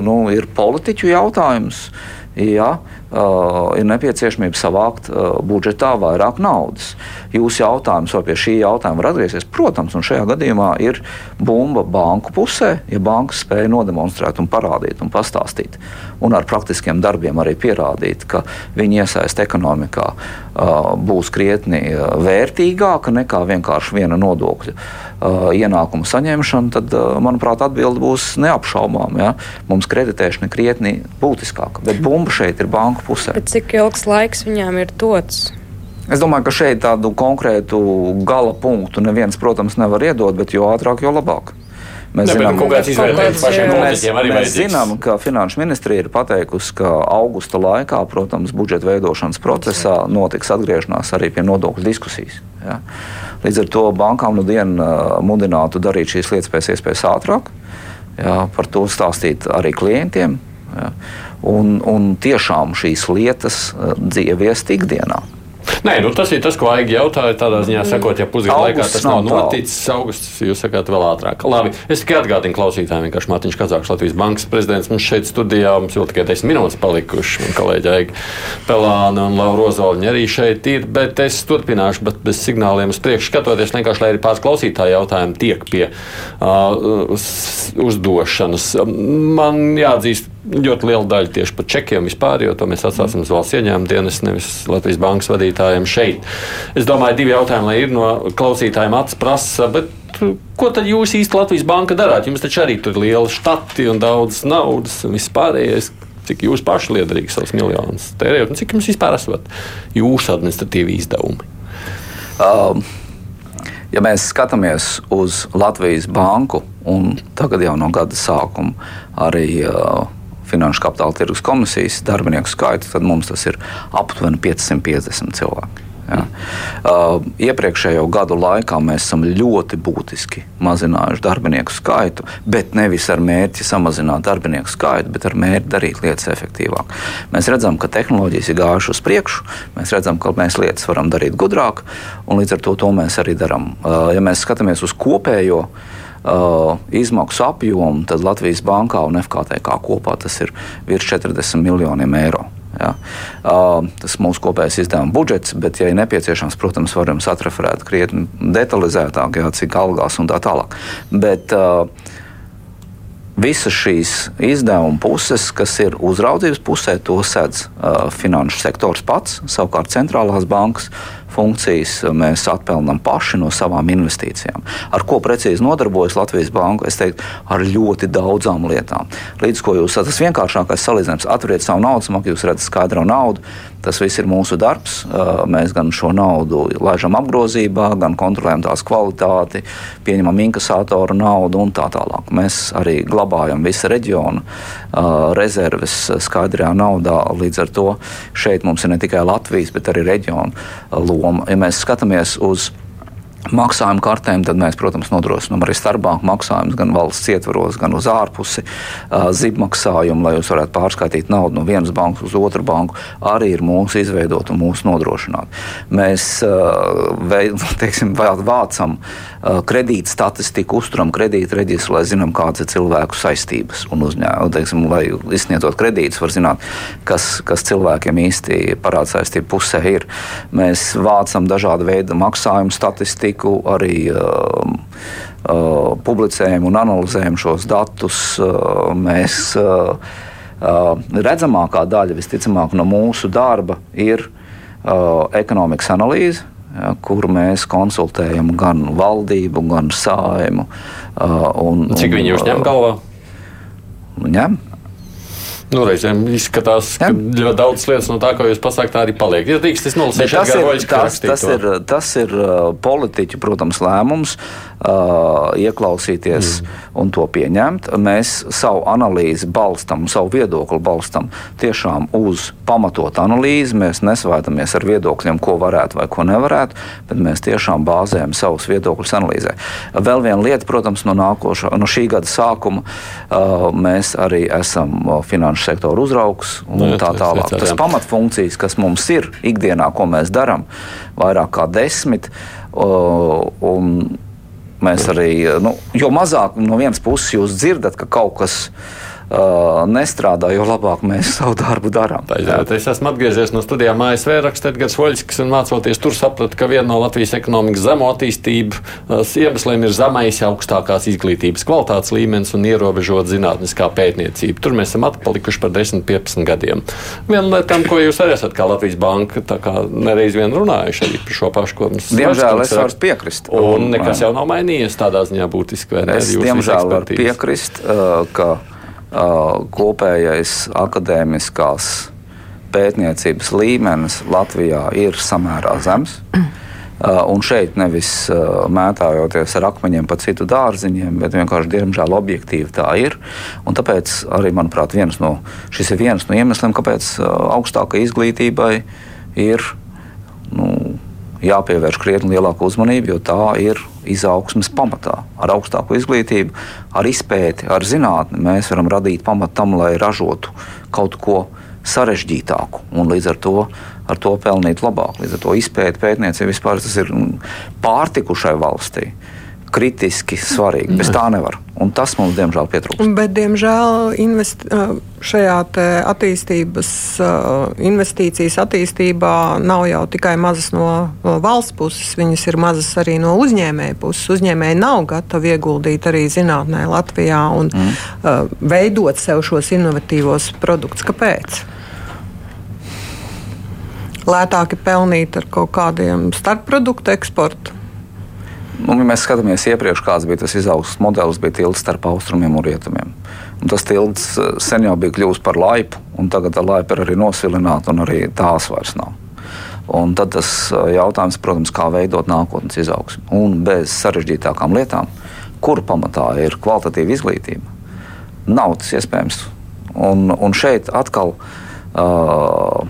nu, ir politiķu jautājums. Jā, uh, ir nepieciešamība savākt uh, budžetā vairāk naudas. Jūsu jautājums, vai pie šī jautājuma var atgriezties? Protams, un šajā gadījumā ir bumba banku pusē, ja bankas spēja nodemonstrēt, un parādīt un pastāstīt, un ar praktiskiem darbiem arī pierādīt, ka viņi iesaist ekonomikā uh, būs krietni vērtīgāka nekā vienkārši viena nodokļa ienākuma saņemšana, tad, manuprāt, atbilde būs neapšaubām. Ja? Mums kreditēšana krietni būtiskāka, bet bumba šeit ir banku pusē. Bet cik ilgs laiks viņām ir dots? Es domāju, ka šeit tādu konkrētu gala punktu neviens, protams, nevar iedot, bet jo ātrāk, jo labāk. Mēs, ne, zinām, mēs, mēs zinām, ka Finanšu ministrija ir pateikusi, ka augusta laikā, protams, budžeta veidošanas procesā notiks atgriešanās arī pie nodokļu diskusijas. Ja. Līdz ar to bankām nu dienu mudinātu darīt šīs lietas pēc iespējas ātrāk, ja, par to stāstīt arī klientiem. Ja un, un tiešām šīs lietas ieviest ikdienā. Nē, nu, tas ir tas, ko Aigi jautāja. Tādā ziņā, sakot, ja pusgadu laikā tas nav, nav noticis, augusts jūs sakāt vēl ātrāk. Labi, es tikai atgādinu klausītājiem, vienkārši Mārtiņš Kazāks, Latvijas bankas prezidents, mums šeit studijā, mums vēl tikai 10 minūtes palikušas, un kolēģi Aigi Pelāna un Laura Ozoliņa arī šeit ir, bet es turpināšu, bet bez signāliem uz priekšu skatoties, vienkārši, lai arī pāris klausītāji jautājumi tiek pie uh, uzdošanas. Man jāatzīst, ļoti liela daļa tieši par čekiem vispār, jo to mēs atstāsim uz valsts ieņēmuma dienas, nevis Latvijas bankas vadītājiem šeit. Es domāju, divi jautājumi, lai ir no klausītājiem acis prasa. Ko tad jūs īsti Latvijas banka darāt? Jums taču arī tur ir liela štati un daudz naudas un viss pārējais. Cik jūs paši liederīgi savus miljonus tērējat un cik jums vispār esat jūsu administratīvi izdevumi? Um. Ja mēs skatāmies uz Latvijas banku, un tagad jau no gada sākuma arī uh, Finanšu kapitāla tirgus komisijas darbinieku skaitu, tad mums tas ir aptuveni 550 cilvēki. Ja. Uh, iepriekšējo gadu laikā mēs esam ļoti būtiski mazinājuši darbinieku skaitu, bet nevis ar mērķi samazināt darbinieku skaitu, bet ar mērķi darīt lietas efektīvāk. Mēs redzam, ka tehnoloģijas ir gājušas uz priekšu, mēs redzam, ka mēs lietas varam darīt gudrāk, un līdz ar to, to mēs arī darām. Uh, ja mēs skatāmies uz kopējo uh, izmaksu apjomu, tad Latvijas bankā un FKTK kopā tas ir virs 40 miljoniem eiro. Ja. Uh, tas ir mūsu kopējais izdevuma budžets, bet, ja ir nepieciešams, protams, varam satraferēt krietni detalizētāk, ja, cik algās un tā tālāk. Bet, uh, Visas šīs izdevuma puses, kas ir uzraudzības pusē, to sedz uh, finanšu sektors pats, savukārt centrālās bankas funkcijas mēs atpelnām paši no savām investīcijām. Ar ko precīzi nodarbojas Latvijas Banka? Es teiktu, ar ļoti daudzām lietām. Līdz ko jūs tas vienkāršākais salīdzinājums, atveriet savu naudas maku, jūs redzat skaidro naudu. Tas viss ir mūsu darbs. Mēs gan šo naudu laižam apgrozībā, gan kontrolējam tās kvalitāti, pieņemam inkasātoru naudu un tā tālāk. Mēs arī glabājam visu reģionu rezerves skaidrajā naudā. Līdz ar to šeit mums ir ne tikai Latvijas, bet arī reģiona loma. Ja mēs skatāmies uz maksājumu kartēm, mēs, protams, nodrošinām arī starpbanku maksājumus gan valsts ietvaros, gan uz ārpusi zib maksājumu, lai jūs varētu pārskaitīt naudu no vienas bankas uz otru banku, arī ir mūsu izveidot un mūsu nodrošināt. Mēs teiksim, vācam kredīt statistiku, uzturam kredītu reģistru, lai zinām, kādas ir cilvēku saistības un uzņēmumu. Teiksim, lai izsniedzot kredītus, var zināt, kas, kas cilvēkiem īsti parāda saistību pusē ir. Mēs vācam dažādu veidu maksājumu statistiku arī uh, uh, publicējam un analizējam šos datus. Uh, mēs uh, redzamākā daļa, visticamāk, no mūsu darba ir ekonomikas analīze. Ja, kur mēs konsultējam gan valdību, gan sājumu. Uh, un, Cik viņi uzņem galvā? Ņem. Nu, reizēm izskatās, ka ja? daudz lietas no tā, ko jūs pasakāt, arī paliek. Ja drīkst, tas, tas, ir, tas, tas, ir, tas ir uh, politiķu, protams, lēmums uh, ieklausīties mm. un to pieņemt. Mēs savu analīzi balstam, savu viedokli balstam tiešām uz pamatotu analīzi. Mēs nesvētamies ar viedokļiem, ko varētu vai ko nevarētu, bet mēs tiešām bāzējam savus viedokļus analīzē. Vēl viena lieta, protams, no, nākošā, no šī gada sākuma uh, mēs arī esam uh, finanšu finanšu sektora uzraugs un no, nu, tā tālāk. Tas pamatfunkcijas, kas mums ir ikdienā, ko mēs darām, vairāk kā desmit. Un mēs arī, nu, jo mazāk no vienas puses jūs dzirdat, ka kaut kas ir uh, nestrādā, jo labāk mēs savu darbu darām. Es esmu atgriezies no studijām ASV, raksta Edgars Voļskis, un mācoties tur sapratu, ka viena no Latvijas ekonomikas zemo attīstības iemesliem ir zemais augstākās izglītības kvalitātes līmenis un ierobežot zinātniskā pētniecība. Tur mēs esam atpalikuši par 10-15 gadiem. Viena no lietām, ko jūs arī esat kā Latvijas banka, tā kā nereiz vien runājuši arī par šo pašu, ko mums Diemžēl es varu piekrist. Un nekas jau nav mainījies tādā ziņā būtiski. Es diemžēl varu piekrist, uh, ka kopējais akadēmiskās pētniecības līmenis Latvijā ir samērā zems. Un šeit nevis mētājoties ar akmeņiem pa citu dārziņiem, bet vienkārši, diemžēl, objektīvi tā ir. Un tāpēc arī, manuprāt, no, šis ir viens no iemesliem, kāpēc augstākai izglītībai ir nu, jāpievērš krietni lielāka uzmanība, jo tā ir izaugsmes pamatā. Ar augstāku izglītību, ar izpēti, ar zinātni mēs varam radīt pamatu tam, lai ražotu kaut ko sarežģītāku un līdz ar to, ar to pelnīt labāk. Līdz ar to izpēta pētniecība vispār tas ir pārtikušai valstī kritiski svarīgi. Bez tā nevar. Un tas mums, diemžēl, pietrūkst. Bet, diemžēl, invest, šajā attīstības, investīcijas attīstībā nav jau tikai mazas no valsts puses, viņas ir mazas arī no uzņēmēja puses. Uzņēmēji nav gatavi ieguldīt arī zinātnē Latvijā un mm. veidot sev šos inovatīvos produktus. Kāpēc? Lētāk ir pelnīt ar kaut kādiem starpproduktu eksportu Nu, ja mēs skatāmies iepriekš, kāds bija tas izaugsmes modelis, bija tilts starp austrumiem un rietumiem. Un tas tilts eh, sen jau bija kļuvis par laipu, un tagad tā laipa ir arī nosilināta, un arī tās vairs nav. Un tad tas eh, jautājums, protams, kā veidot nākotnes izaugsmu. Un bez sarežģītākām lietām, kuru pamatā ir kvalitatīva izglītība, nav tas iespējams. Un, un šeit atkal uh,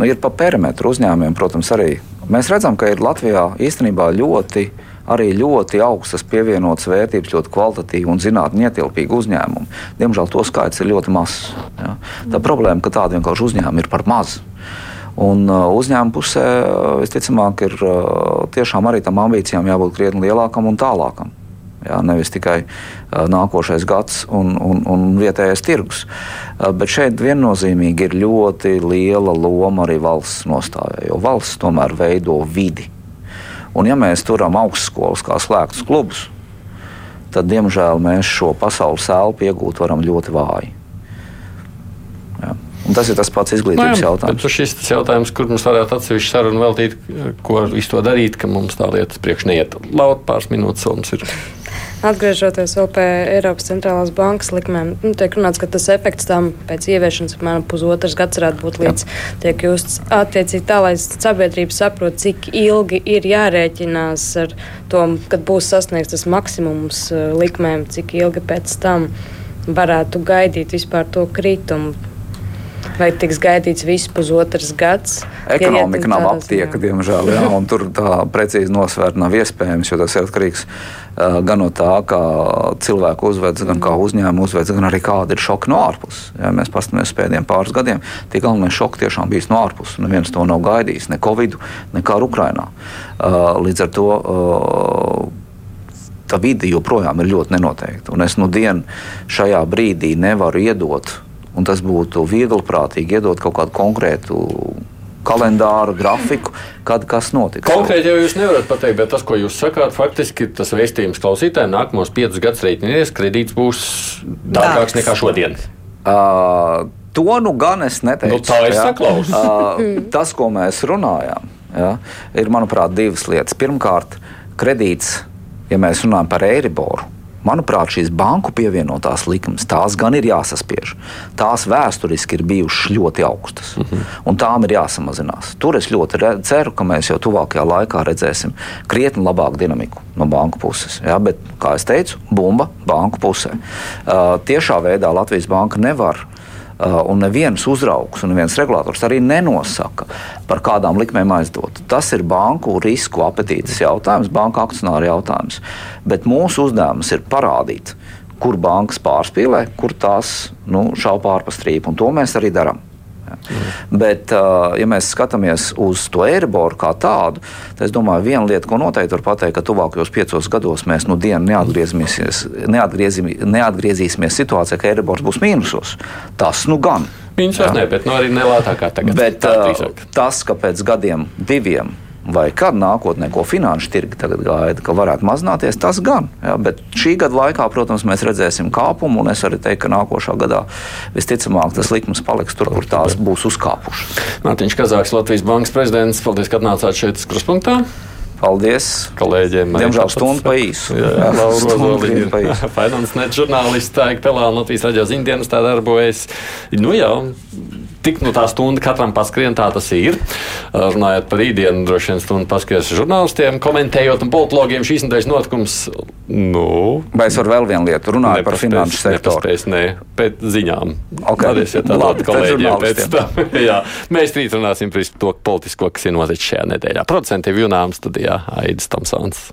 ir pa perimetru uzņēmumiem, protams, arī Mēs redzam, ka ir Latvijā īstenībā ļoti, arī ļoti augstas pievienotas vērtības, ļoti kvalitatīvi un zinātnē ietilpīgi uzņēmumi. Diemžēl to skaits ir ļoti mazs. Ja? Tā problēma, ka tādu vienkārši uzņēmumu ir par maz. Un uh, uzņēmuma pusē uh, visticamāk ir uh, tiešām arī tam ambīcijām jābūt krietni lielākam un tālākam. Jā, nevis tikai uh, nākošais gads un, un, un vietējais tirgus. Uh, bet šeit viennozīmīgi ir ļoti liela loma arī valsts nostājai, jo valsts tomēr veido vidi. Un ja mēs turam augstskolas kā slēgtus klubus, tad diemžēl mēs šo pasaules elpu iegūt varam ļoti vāji. Jā. Un tas ir tas pats izglītības Nē, jautājums. Tas ir tas jautājums, kur mums varētu atsevišķi sarunu veltīt, ko visu to darīt, ka mums tā lietas priekš neiet. Laut pāris minūtes mums ir. Atgriežoties vēl pie Eiropas centrālās bankas likmēm, nu, tiek runāts, ka tas efekts tam pēc ieviešanas apmēram pusotras gads varētu būt līdz Jā. tiek justs attiecīgi tā, lai sabiedrība saprot, cik ilgi ir jārēķinās ar to, kad būs sasniegts tas maksimums eh, likmēm, cik ilgi pēc tam varētu gaidīt vispār to kritumu. Vai tiks gaidīts viss pusotrs gads? Ekonomika nav aptieka, diemžēl, jā, tur tā precīzi nosvērt nav iespējams, jo tas ir atkarīgs uh, gan no tā, kā cilvēku uzvedas, gan kā uzņēmumu uzvedas, gan arī kāda ir šoka no ārpuses. Ja mēs paskatāmies pēdējiem pāris gadiem, tie galvenie šoki tiešām bijis no ārpuses. Neviens to nav gaidījis, ne Covid, ne kā Ukrainā. Uh, līdz ar to. Uh, tā vide joprojām ir ļoti nenoteikta. Un es nu dienu šajā brīdī nevaru iedot un tas būtu viegli prātīgi iedot kaut kādu konkrētu kalendāru, grafiku, kad kas notiks. Konkrēti jau jūs nevarat pateikt, bet tas, ko jūs sakāt, faktiski tas vēstījums klausītājiem nākamos piecus gadus rēķinies, kredīts būs dārgāks nekā šodien. Uh, to nu gan es neteicu. Nu, tā ir saklausīts. Uh, tas, ko mēs runājām, ja, ir, manuprāt, divas lietas. Pirmkārt, kredīts, ja mēs runājam par Eiriboru Manuprāt, šīs banku pievienotās likmes, tās gan ir jāsaspiež. Tās vēsturiski ir bijušas ļoti augstas, mhm. -huh. un tām ir jāsamazinās. Tur es ļoti ceru, ka mēs jau tuvākajā laikā redzēsim krietni labāku dinamiku no banku puses. Ja? Bet, kā jau teicu, bumba banku pusē. Uh, tiešā veidā Latvijas banka nevar un neviens uzraugs un neviens regulators arī nenosaka, par kādām likmēm aizdot. Tas ir banku risku apetītes jautājums, banka akcionāra jautājums. Bet mūsu uzdevums ir parādīt, kur bankas pārspīlē, kur tās nu, šaubu pārpastrīpu, un to mēs arī darām. Mm. Bet, ja mēs skatāmies uz to Eiriboru kā tādu, tad es domāju, viena lieta, ko noteikti var pateikt, ka tuvākajos piecos gados mēs nu dienu neatgriezīsimies, situācijā, ka Eiribors būs mīnusos. Tas nu gan. Mīnusos ne, bet nu arī nelētākā tagad. Bet, tā, tas, ka pēc gadiem diviem vai kad nākotnē, ko finanšu tirgi tagad gaida, ka varētu mazināties, tas gan. Ja, bet šī gada laikā, protams, mēs redzēsim kāpumu, un es arī teiktu, ka nākošā gadā visticamāk tas likums paliks tur, kur tās būs uzkāpušas. Mārtiņš Kazāks, Latvijas Bankas prezidents, paldies, ka atnācāt šeit uz kruspunktā. Paldies kolēģiem. Diemžēl stundu pa īsu. Jā, Laura Zoliņa. Finance net žurnālists, tā ir Pelā Latvijas raģio ziņdienas tā darbojas. Nu jā, tik nu tā stunda katram paskrien, tā tas ir. Runājot par rītdienu, droši vien stundu paskries žurnālistiem, komentējot un politologiem šīs nedēļas notikums. Nu, Vai es varu vēl vienu lietu runāt par finanšu sektoru? Nepaspēs, nē, pēc ziņām. Okay. Darīsiet tā Labi, kolēģiem pēc tam. jā, mēs rīt runāsim par to politisko, kas ir noticis šajā nedēļā. Procentīvi junām studijā Aidis Tomsons.